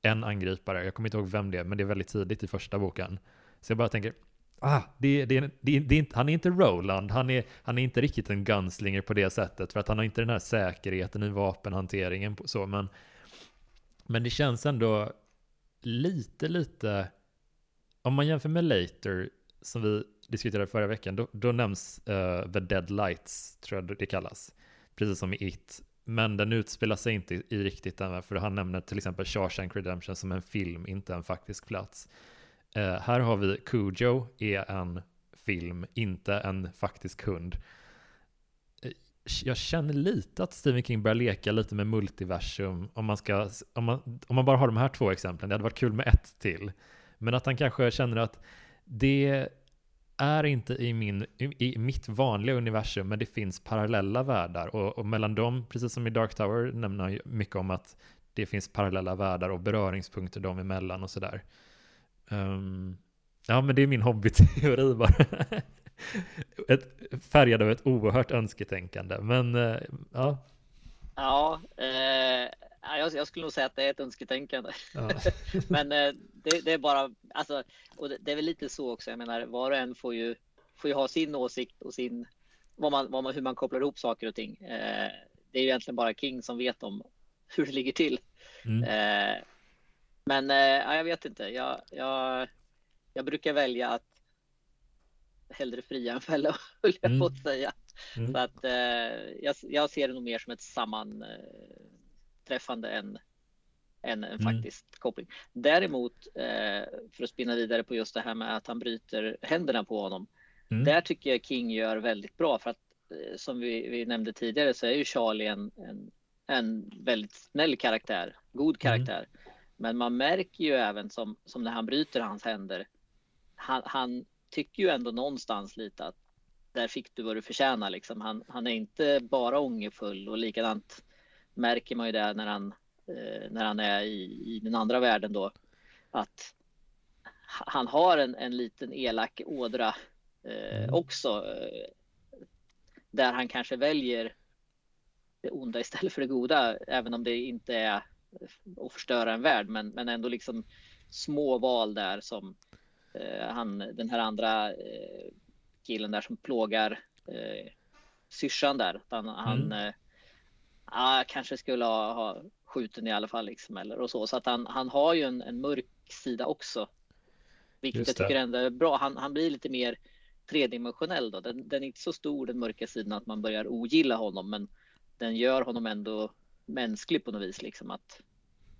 en angripare. Jag kommer inte ihåg vem det är, men det är väldigt tidigt i första boken. Så jag bara tänker, ah, det, det, det, det, han är inte Roland, han är, han är inte riktigt en gunslinger på det sättet, för att han har inte den här säkerheten i vapenhanteringen. Så, men, men det känns ändå lite, lite, om man jämför med Later, som vi diskuterade förra veckan, då, då nämns uh, The Dead Lights, tror jag det kallas, precis som i It. Men den utspelar sig inte i, i riktigt den, för han nämner till exempel Shawshank Redemption som en film, inte en faktisk plats. Eh, här har vi Cujo är en film, inte en faktisk hund. Eh, jag känner lite att Stephen King börjar leka lite med multiversum om man, ska, om, man, om man bara har de här två exemplen. Det hade varit kul med ett till. Men att han kanske känner att det är inte i, min, i mitt vanliga universum, men det finns parallella världar. Och, och mellan dem, precis som i Dark Tower, nämner han mycket om att det finns parallella världar och beröringspunkter dem emellan och sådär. Um, ja, men det är min hobbyteori bara. ett, färgad av ett oerhört önsketänkande. Men uh, ja. Ja, eh, jag, jag, skulle nog säga att det är ett önsketänkande. Ja. men eh, det, det, är bara, alltså, och det, det, är väl lite så också. Jag menar, var och en får ju, får ju ha sin åsikt och sin, vad man, vad man, hur man kopplar ihop saker och ting. Eh, det är ju egentligen bara King som vet om hur det ligger till. Mm. Men eh, jag vet inte. Jag, jag, jag brukar välja att hellre fria än fälla, höll jag mm. på att säga. Mm. Så att eh, jag, jag, ser det nog mer som ett sammanträffande än, än en mm. faktisk koppling. Däremot, eh, för att spinna vidare på just det här med att han bryter händerna på honom. Mm. Där tycker jag King gör väldigt bra för att eh, som vi, vi, nämnde tidigare så är ju Charlie en, en, en väldigt snäll karaktär, god mm. Men man märker ju även som, som när han bryter hans händer. Han, han tycker ju ändå någonstans lite att där fick du vad du förtjänar liksom. Han, han är inte bara ångerfull och likadant märker man ju det när han, eh, när han är i, i den andra världen då. Att han har en, en liten elak ådra eh, mm. också. Eh, där han kanske väljer det onda istället för det goda, även om det inte är att förstöra en värld, men, men ändå liksom små val där som eh, han, den här andra eh, killen där som plågar eh, syrsan där. Han, mm. han eh, ah, kanske skulle ha, ha skjuten i alla fall liksom, eller och så. Så att han, han har ju en, en mörk sida också. Vilket jag tycker ändå är bra. Han, han blir lite mer tredimensionell då. Den, den, är inte så stor den mörka sidan att man börjar ogilla honom, men den gör honom ändå mänsklig på något vis liksom att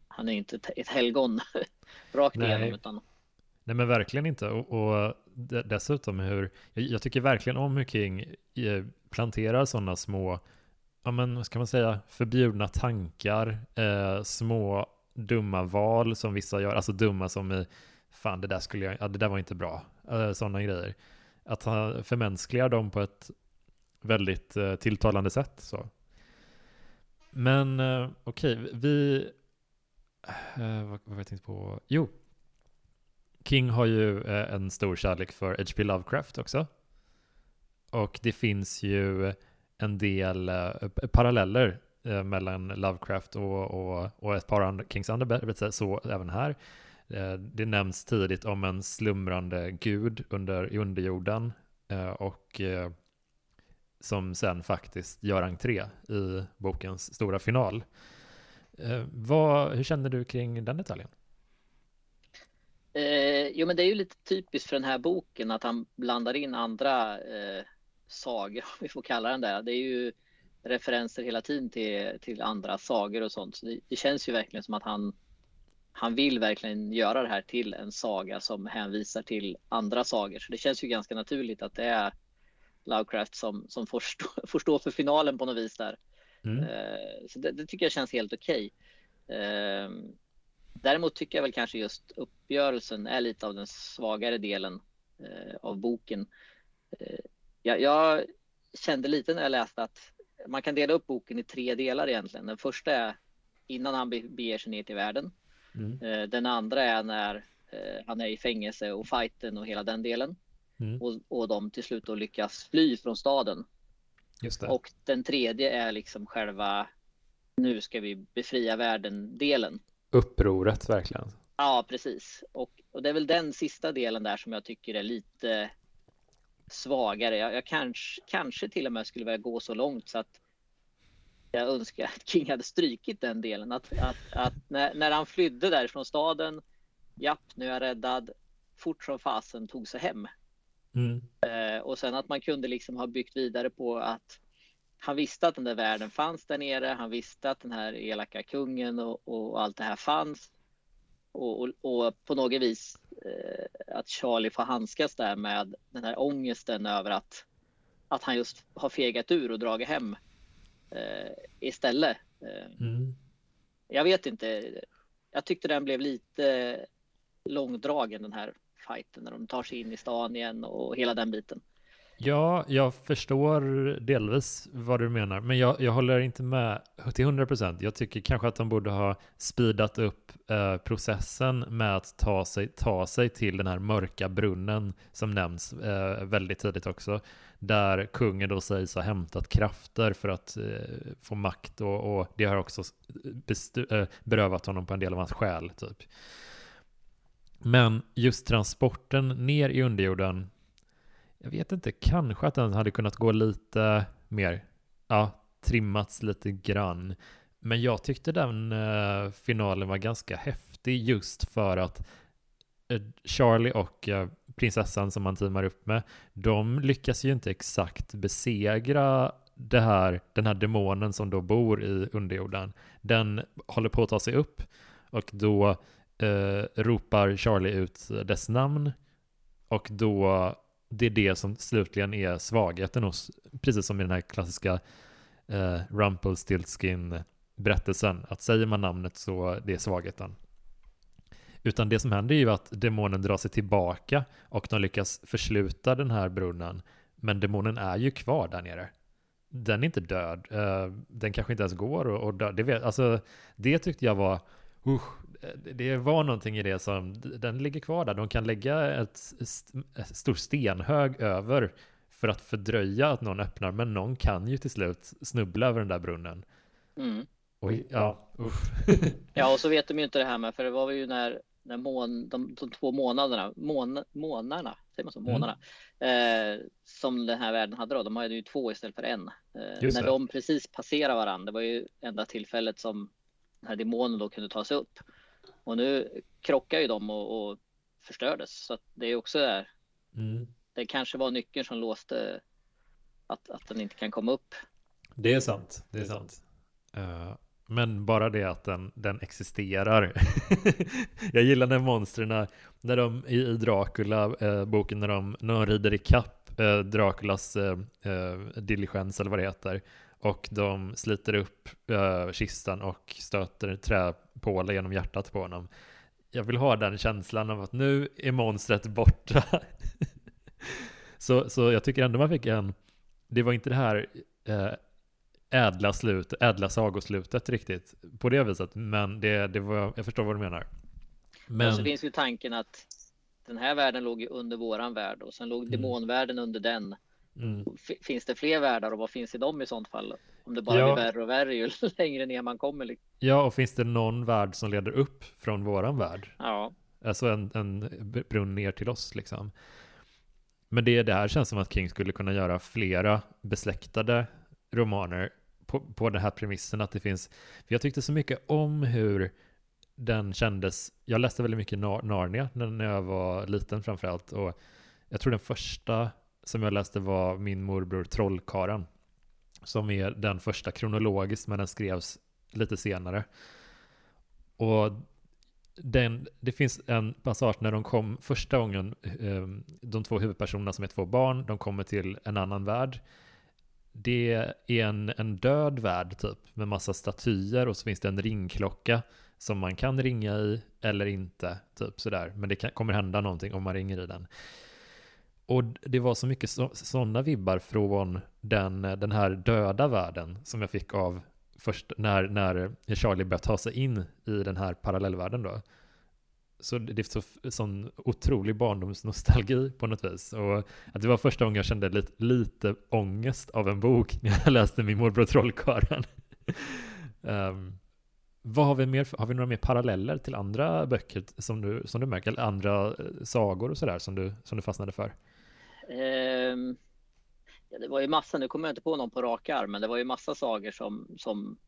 han är inte ett helgon rakt Nej. igenom utan Nej men verkligen inte. Och, och dessutom hur, jag, jag, tycker verkligen om hur King eh, planterar sådana små, ja men vad ska man säga, förbjudna tankar, eh, små dumma val som vissa gör, alltså dumma som i, fan det där skulle jag, ja det där var inte bra, eh, sådana grejer. Att han förmänskligar dem på ett väldigt eh, tilltalande sätt. Så. Men eh, okej, okay, vi, eh, vad, vad var jag tänkte på? Jo, King har ju eh, en stor kärlek för H.P. Lovecraft också. Och det finns ju en del eh, paralleller eh, mellan Lovecraft och, och, och ett par andra Kings andra berättelser, så även här. Eh, det nämns tidigt om en slumrande gud under, i underjorden och som sen faktiskt gör entré i bokens stora final. Eh, vad, hur känner du kring den detaljen? Eh, jo, men det är ju lite typiskt för den här boken att han blandar in andra eh, sagor, om vi får kalla den det. Det är ju referenser hela tiden till, till andra sagor och sånt. Så det, det, känns ju verkligen som att han, han vill verkligen göra det här till en saga som hänvisar till andra sagor. Så det känns ju ganska naturligt att det är Lovecraft som, som får, stå, får stå för finalen på något vis där. Mm. Eh, så det, det, tycker jag känns helt okej. Okay. Eh, Däremot tycker jag väl kanske just uppgörelsen är lite av den svagare delen eh, av boken. Eh, jag, jag, kände lite när jag läste att man kan dela upp boken i tre delar egentligen. Den första är innan han beger sig ner till världen. Mm. Den andra är när han är i fängelse och fighten och hela den delen. Mm. Och, och de till slut då lyckas fly från staden. Och den tredje är liksom själva nu ska vi befria världen delen upproret verkligen. Ja, precis. Och, och det är väl den sista delen där som jag tycker är lite svagare. Jag, jag kanske, kanske till och med skulle vilja gå så långt så att jag önskar att King hade strykit den delen. Att, att, att när, när, han flydde därifrån staden, japp, nu är jag räddad, fort som fasen tog sig hem. Mm. Eh, och sen att man kunde liksom ha byggt vidare på att han visste att den där världen fanns där nere. Han visste att den här elaka kungen och, och allt det här fanns. Och, och, och på något vis eh, att Charlie får handskas där med den här ångesten över att, att han just har fegat ur och dragit hem eh, istället. Eh, mm. Jag vet inte. Jag tyckte den blev lite långdragen den här fighten när de tar sig in i stan igen och hela den biten. Ja, jag förstår delvis vad du menar, men jag, jag håller inte med till 100%. Jag tycker kanske att de borde ha speedat upp eh, processen med att ta sig, ta sig till den här mörka brunnen som nämns eh, väldigt tidigt också, där kungen då sägs ha hämtat krafter för att eh, få makt och, och, det har också eh, eh berövat honom på en del av hans själ. Typ. Men just transporten ner i underjorden jag vet inte, kanske att den hade kunnat gå lite mer, ja, trimmats lite grann. Men jag tyckte den eh, finalen var ganska häftig just för att eh, Charlie och eh, prinsessan som man teamar upp med, de lyckas ju inte exakt besegra det här, den här demonen som då bor i underjorden. Den håller på att ta sig upp och då eh, ropar Charlie ut dess namn och då det är det som slutligen är svagheten hos, precis som i den här klassiska eh, Rumpelstiltskin berättelsen, att säger man namnet så det är svagheten. Utan det som händer är ju att demonen drar sig tillbaka och de lyckas försluta den här brunnen. Men demonen är ju kvar där nere. Den är inte död. Eh, den kanske inte ens går och, och dö. Det, vet, alltså, det tyckte jag var, usch, det var någonting i det som, den ligger kvar där. De kan lägga ett, ett stor stenhög över för att fördröja att någon öppnar. Men någon kan ju till slut snubbla över den där brunnen. Mm. Oj, ja, ja, och så vet de ju inte det här med, för det var ju när när mån, de, de två månaderna, mån, månaderna, säger man så, mm. månaderna, eh, som den här världen hade då, de hade ju två istället för en. Eh, när de precis passerar varandra, det var ju enda tillfället som den här demonen då kunde ta sig upp. Och nu krockar ju de och, och förstördes, så att det är också där. Mm. Det kanske var nyckeln som låste att, att den inte kan komma upp. Det är sant, det är sant. Uh, men bara det att den, den existerar. jag gillar när monstren, när de i Dracula, eh, boken, när de, när de rider i kapp Draculas eh, eh, diligens eller vad det heter. Och de sliter upp eh, kistan och stöter träpålar genom hjärtat på honom. Jag vill ha den känslan av att nu är monstret borta. så, så jag tycker ändå man fick en, det var inte det här eh, ädla slut, ädla sagoslutet riktigt på det viset. Men det, det var, jag förstår vad du menar. Men så finns ju tanken att den här världen låg ju under våran värld och sen låg mm. demonvärlden under den. Mm. Finns det fler världar och vad finns i dem i sånt fall? Om det bara ja. blir värre och värre ju längre ner man kommer. Liksom. Ja, och finns det någon värld som leder upp från våran värld? Ja. Alltså en, en brunn ner till oss liksom. Men det, det här känns som att King skulle kunna göra flera besläktade romaner på, på den här premissen att det finns, för jag tyckte så mycket om hur den kändes, jag läste väldigt mycket Narnia när jag var liten framförallt och jag tror den första som jag läste var min morbror Trollkaren som är den första kronologiskt men den skrevs lite senare. Och den, det finns en passage när de kom första gången, ehm, de två huvudpersonerna som är två barn, de kommer till en annan värld det är en, en död värld typ med massa statyer och så finns det en ringklocka som man kan ringa i eller inte, typ sådär. Men det kan, kommer hända någonting om man ringer i den. Och det var så mycket sådana vibbar från den, den här döda världen som jag fick av först när, när Charlie började ta sig in i den här parallellvärlden då. Så det är så, sån otrolig barndomsnostalgi på något vis. Och att det var första gången jag kände lite, lite ångest av en bok när jag läste Min morbror Trollkarlen. um, vad har vi mer? Har vi några mer paralleller till andra böcker som du, som du märker? Eller andra eh, sagor och sådär som du, som du fastnade för? Ehm, ja, det var ju massa, nu kommer jag inte på någon på rak arm, men det var ju massa sagor som, som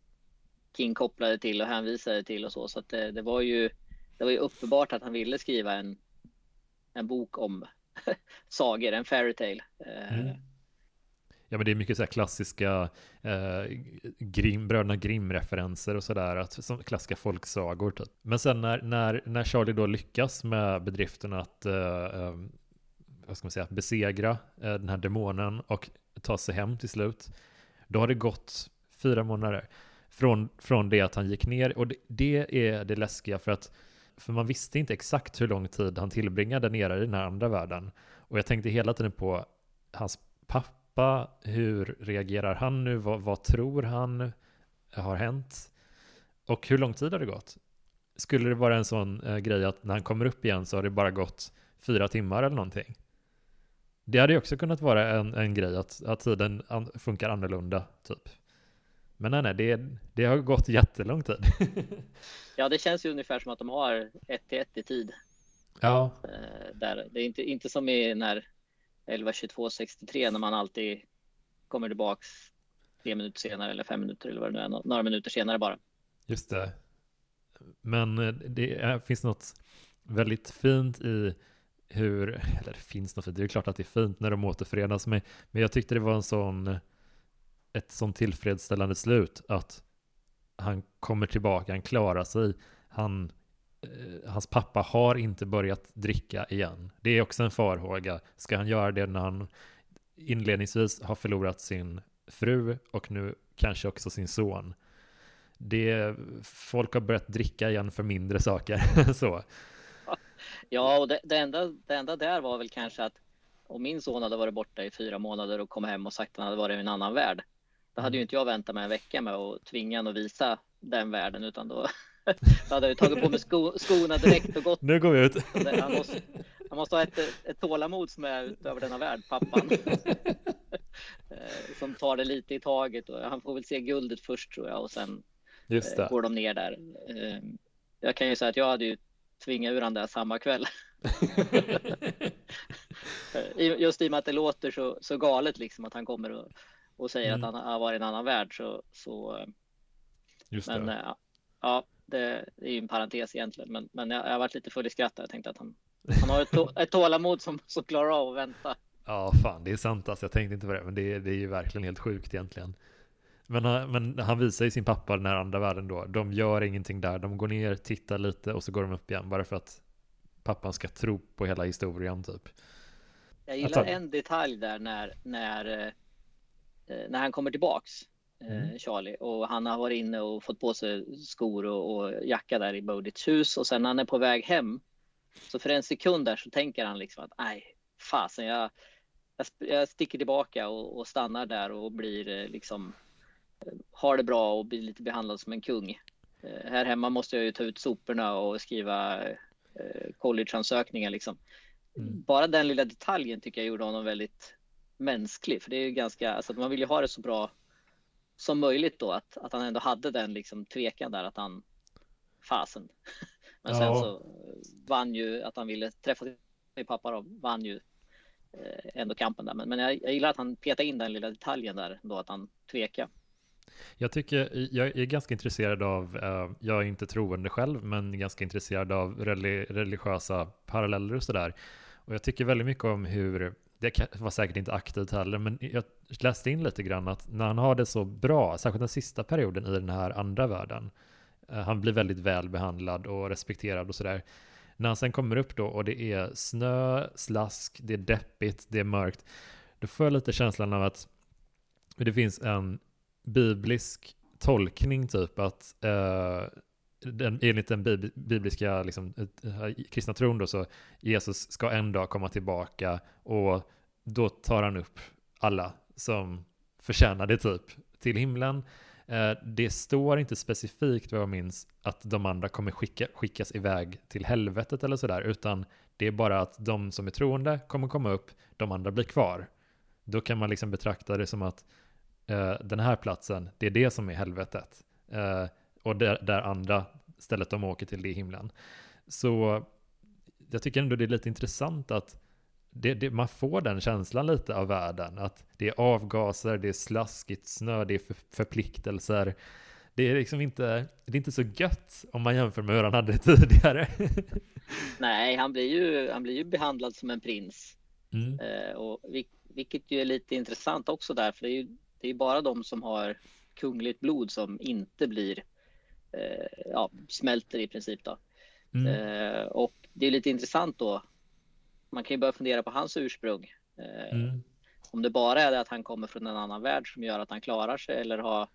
King kopplade till och hänvisade till och så. Så att det, det var ju det var ju uppenbart att han ville skriva en, en bok om sagor, en fairytale. Eh, mm. Ja men det är mycket så här klassiska eh, Grimm, bröderna Grimm-referenser och sådär, som klassiska folksagor typ. Men sen när, när, när Charlie då lyckas med bedriften att eh, eh, vad ska man säga, besegra eh, den här demonen och ta sig hem till slut, då har det gått fyra månader från, från det att han gick ner och det, det är det läskiga för att för man visste inte exakt hur lång tid han tillbringade nere i den här andra världen. Och jag tänkte hela tiden på hans pappa, hur reagerar han nu, vad, vad tror han har hänt? Och hur lång tid har det gått? Skulle det vara en sån eh, grej att när han kommer upp igen så har det bara gått fyra timmar eller någonting? Det hade ju också kunnat vara en, en grej att, att tiden an, funkar annorlunda, typ. Men nej, nej, det, det har gått jättelång tid. ja, det känns ju ungefär som att de har ett till ett i tid. Ja. Eh, där. Det är inte, inte som i när 11, 22, 63 när man alltid kommer tillbaks tre minuter senare eller fem minuter eller vad det nu är, några minuter senare bara. Just det. Men eh, det är, finns något väldigt fint i hur, eller det finns något fint, det är klart att det är fint när de återförenas med, men jag tyckte det var en sån, ett sånt tillfredsställande slut att han kommer tillbaka, han klarar sig, han, eh, hans pappa har inte börjat dricka igen. Det är också en farhåga. Ska han göra det när han inledningsvis har förlorat sin fru och nu kanske också sin son? Det, folk har börjat dricka igen för mindre saker. så. Ja, och det, det, enda, det enda där var väl kanske att om min son hade varit borta i fyra månader och kom hem och sagt att han hade varit i en annan värld, då hade ju inte jag väntat mig en vecka med att tvinga honom att visa den världen, utan då, då hade jag tagit på mig sko, skorna direkt och gått. Nu går vi ut. Han måste, han måste ha ett, ett tålamod som är utöver denna värld, pappan. Eh, som tar det lite i taget och han får väl se guldet först tror jag och sen eh, går de ner där. Eh, jag kan ju säga att jag hade ju tvingat ur han där samma kväll. Just i och med att det låter så, så galet liksom att han kommer och, och säger mm. att han har varit i en annan värld så, så Just men det. ja, det, det är ju en parentes egentligen, men, men jag, jag har varit lite full i skratt. Jag tänkte att han, han har ett, ett tålamod som, som klarar av att vänta. Ja, fan, det är sant alltså. Jag tänkte inte på det, men det, det är ju verkligen helt sjukt egentligen. Men, men han visar ju sin pappa den här andra världen då. De gör ingenting där. De går ner, tittar lite och så går de upp igen. Bara för att pappan ska tro på hela historien typ. Jag gillar han... en detalj där när, när, eh, när han kommer tillbaks. Eh, mm. Charlie och han har varit inne och fått på sig skor och, och jacka där i Bodits hus och sen när han är på väg hem så för en sekund där så tänker han liksom att nej fasen jag, jag, sticker tillbaka och, och, stannar där och blir eh, liksom har det bra och blir lite behandlad som en kung. Eh, här hemma måste jag ju ta ut soporna och skriva eh, collegeansökningar liksom. Mm. Bara den lilla detaljen tycker jag gjorde honom väldigt mänsklig, för det är ju ganska, alltså man vill ju ha det så bra som möjligt då, att, att han ändå hade den liksom tvekan där att han, fasen. Men ja. sen så vann ju att han ville träffa sin pappa då, vann ju eh, ändå kampen där. Men, men jag, jag gillar att han petade in den lilla detaljen där då, att han tvekade. Jag tycker, jag är ganska intresserad av, eh, jag är inte troende själv, men ganska intresserad av religiösa paralleller och sådär. Och jag tycker väldigt mycket om hur, det var säkert inte aktivt heller, men jag läste in lite grann att när han har det så bra, särskilt den sista perioden i den här andra världen, eh, han blir väldigt väl behandlad och respekterad och sådär. När han sen kommer upp då och det är snö, slask, det är deppigt, det är mörkt, då får jag lite känslan av att det finns en biblisk tolkning typ att eh, den, enligt den bibliska liksom, eh, kristna tron då så Jesus ska en dag komma tillbaka och då tar han upp alla som förtjänar det typ till himlen. Eh, det står inte specifikt vad jag minns att de andra kommer skicka, skickas iväg till helvetet eller sådär utan det är bara att de som är troende kommer komma upp, de andra blir kvar. Då kan man liksom betrakta det som att den här platsen, det är det som är helvetet. Eh, och där, där, andra stället de åker till, det är himlen. Så jag tycker ändå det är lite intressant att det, det, man får den känslan lite av världen. Att det är avgaser, det är slaskigt snö, det är för, förpliktelser. Det är liksom inte, det är inte så gött om man jämför med hur han hade det tidigare. Nej, han blir ju, han blir ju behandlad som en prins. Mm. Eh, och vilket ju är lite intressant också där, för det är ju det är bara de som har kungligt blod som inte blir, eh, ja, smälter i princip då. Mm. Eh, och det är lite intressant då. Man kan ju börja fundera på hans ursprung. Eh, mm. Om det bara är det att han kommer från en annan värld som gör att han klarar sig eller har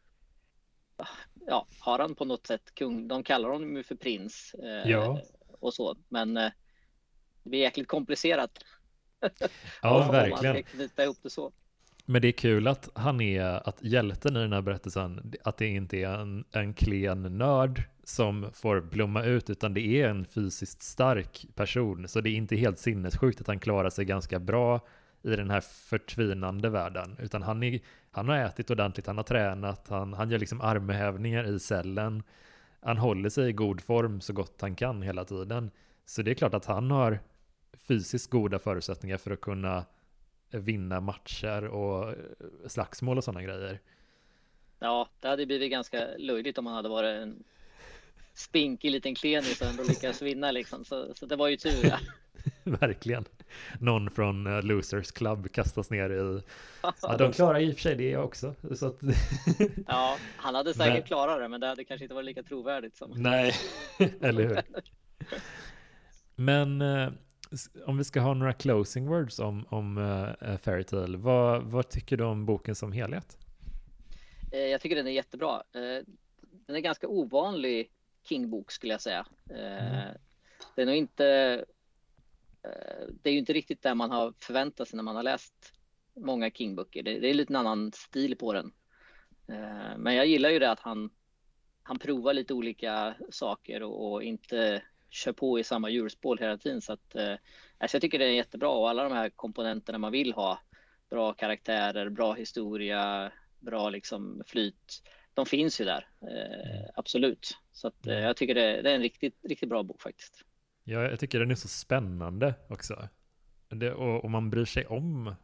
Ja, har han på något sätt kung? De kallar honom ju för prins eh, ja. och så, men eh, det blir jäkligt komplicerat. Ja, verkligen. Man ska knyta ihop det så. Men det är kul att han är, att hjälten i den här berättelsen, att det inte är en, en klen nörd som får blomma ut, utan det är en fysiskt stark person. Så det är inte helt sinnessjukt att han klarar sig ganska bra i den här förtvinande världen, utan han, är, han har ätit ordentligt, han har tränat, han, han gör liksom armhävningar i cellen. Han håller sig i god form så gott han kan hela tiden. Så det är klart att han har fysiskt goda förutsättningar för att kunna vinna matcher och slagsmål och sådana grejer. ja, det hade blivit ganska löjligt om han hade varit en spinkig liten klenis och ändå lyckats vinna liksom. Så, så det var ju tur. Ja. Verkligen. Någon från uh, Losers Club kastas ner i... Ja, de klarar i och för sig det också. Så att... ja, han hade säkert men... klarat det, men det hade kanske inte varit lika trovärdigt som... Nej, eller hur? Men uh, om vi ska ha några closing words om, om uh, Fairytale, vad, vad tycker du om boken som helhet? Jag tycker den är jättebra. Den är ganska ovanlig King-bok skulle jag säga. Mm. Det är nog inte Eh, det är ju inte riktigt det man har förväntat sig när man har läst många King-böcker. Det, är lite en annan stil på den. Eh, men jag gillar ju det att han, han provar lite olika saker och, och inte kör på i samma hjulspår hela tiden. Så att, eh, alltså jag tycker det är jättebra och alla de här komponenterna man vill ha. Bra karaktärer, bra historia, bra liksom flyt. De finns ju där, eh, absolut. Så att, eh, jag tycker det, det är en riktigt, riktigt bra bok faktiskt. Ja, jag tycker den är så spännande också. Det, och, och, man bryr sig om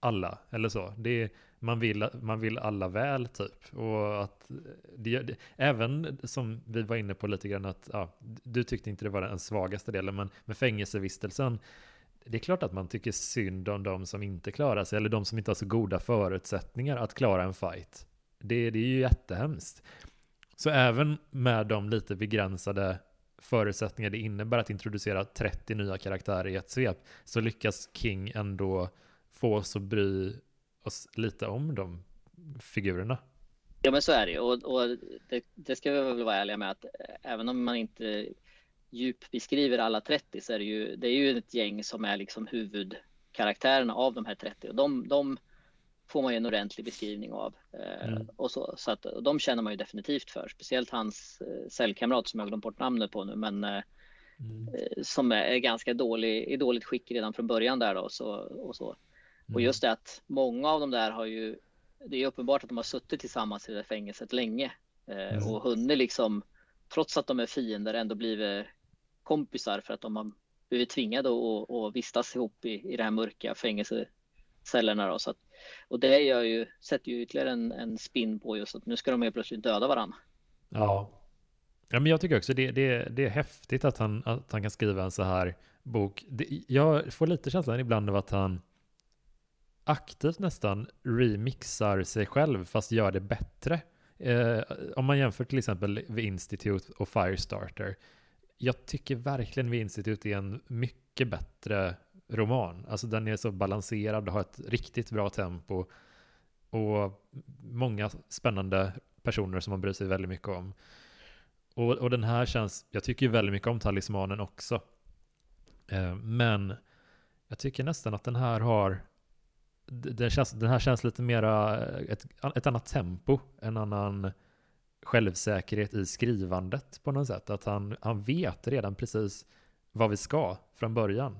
alla, eller så. Det är, man, vill, man vill alla väl, typ. Och att det, det, även som vi var inne på lite grann, att ja, du tyckte inte det var den svagaste delen, men med fängelsevistelsen, det är klart att man tycker synd om de som inte klarar sig, eller de som inte har så goda förutsättningar att klara en fight. Det, det är ju jättehemskt. Så även med de lite begränsade förutsättningar det innebär att introducera 30 nya karaktärer i ett svep så lyckas King ändå få oss att bry oss lite om de figurerna. Ja men så är det och, och det, det, ska vi väl vara ärliga med att även om man inte djupbeskriver alla 30 så är det ju, det är ju ett gäng som är liksom huvudkaraktärerna av de här 30 och de, de får man ju en ordentlig beskrivning av. Eh, mm. Och så, så att, och de känner man ju definitivt för, speciellt hans eh, cellkamrat som jag glömt bort namnet på nu, men eh, mm. som är ganska dålig, i dåligt skick redan från början där då. Så, och, så. Mm. och just det att många av dem där har ju, det är uppenbart att de har suttit tillsammans i det fängelset länge mm. och hunnit liksom, trots att de är fiender, ändå blivit kompisar för att de har blivit tvingade att, att vistas ihop i, i det här mörka fängelsecellerna. Då, så att, och det gör ju, sätter ju ytterligare en, en spin på just att nu ska de helt plötsligt döda varandra. Ja. Ja, men jag tycker också det, det, det är häftigt att han, att han kan skriva en så här bok. Det, jag får lite känslan ibland av att han aktivt nästan remixar sig själv fast gör det bättre. Eh, om man jämför till exempel The Institute och Firestarter. Jag tycker verkligen The Institute är en mycket bättre roman. Alltså den är så balanserad, har ett riktigt bra tempo och många spännande personer som man bryr sig väldigt mycket om. Och, och den här känns, jag tycker ju väldigt mycket om talismanen också. Eh, men jag tycker nästan att den här har, den, känns, den här känns lite mera eh, ett, ett annat tempo, en annan självsäkerhet i skrivandet på något sätt. Att han, han vet redan precis vad vi ska från början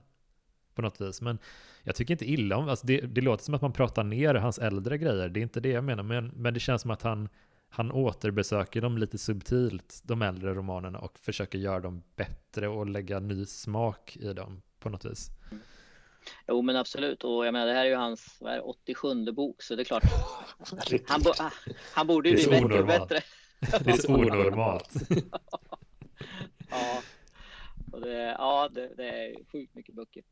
på något vis. Men jag tycker inte illa om, alltså det, det låter som att man pratar ner hans äldre grejer, det är inte det jag menar, men, men det känns som att han, han återbesöker dem lite subtilt, de äldre romanerna, och försöker göra dem bättre och lägga ny smak i dem på något vis. Jo men absolut och jag menar det här är ju hans vad är 87 bok så det är klart han, bo, han borde ju bli bättre och bättre. Det är så onormalt. ja, och det, ja det, det är sjukt mycket böcker.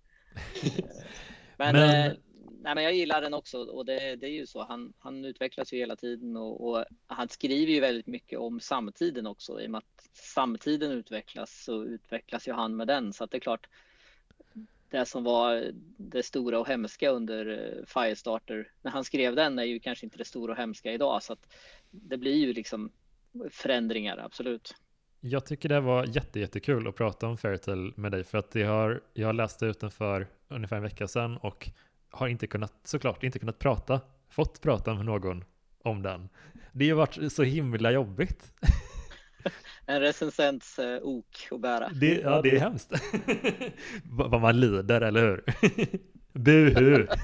men, men... Eh, nej, men jag gillar den också och det, det är ju så. Han, han utvecklas ju hela tiden och, och, han skriver ju väldigt mycket om samtiden också. I och med att samtiden utvecklas så utvecklas ju han med den. Så att det är klart, det som var det stora och hemska under eh, Firestarter när han skrev den är ju kanske inte det stora och hemska idag. Så att det blir ju liksom förändringar, absolut. Jag tycker det var jätte, jättekul att prata om Fairytale med dig för att jag har, jag läste ut den för ungefär en vecka sedan och har inte kunnat, såklart inte kunnat prata, fått prata med någon om den. Det har varit så himla jobbigt. En recensents uh, ok att bära. Det, ja, det är hemskt. Vad man lider, eller hur? Buhu!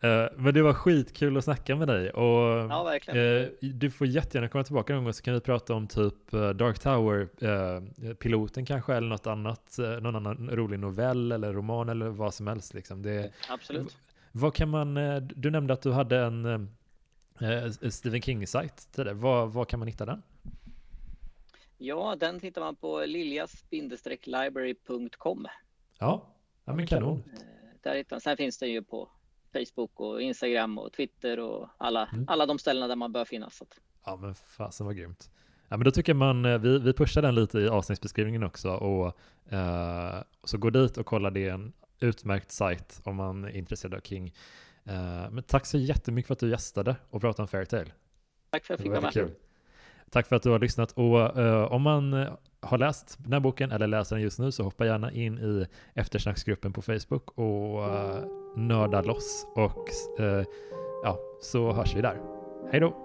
Eh, men det var skitkul att snacka med dig och ja, verkligen. Uh, du får jättegärna komma tillbaka någon gång så kan vi prata om typ uh, Dark Tower-piloten kanske eller något annat, någon annan rolig novell eller roman eller vad som helst liksom. Det, Absolut. Vad kan man, du nämnde att du hade en, eh, Stephen King-sajt till det. Var, var kan man hitta den? Ja, den hittar man på liljas-library.com. Ja, ja men kanon. Eh, där hittar, sen finns den ju på Facebook och Instagram och Twitter och alla, mm. alla de ställena där man bör finnas. Ja, men fasen vad grymt. Ja, men då tycker man, eh, vi, vi pushar den lite i avsnittsbeskrivningen också och eh, så gå dit och kolla, det är en utmärkt sajt om man är intresserad av King. Eh, men tack så jättemycket för att du gästade och pratade om Fairytale. Tack för att jag fick vara med. Kul. Tack för att du har lyssnat och uh, om man eh, har läst den här boken eller läser den just nu så hoppa gärna in i eftersnacksgruppen på Facebook och uh, nörda loss och uh, ja, så hörs vi där. Hej då!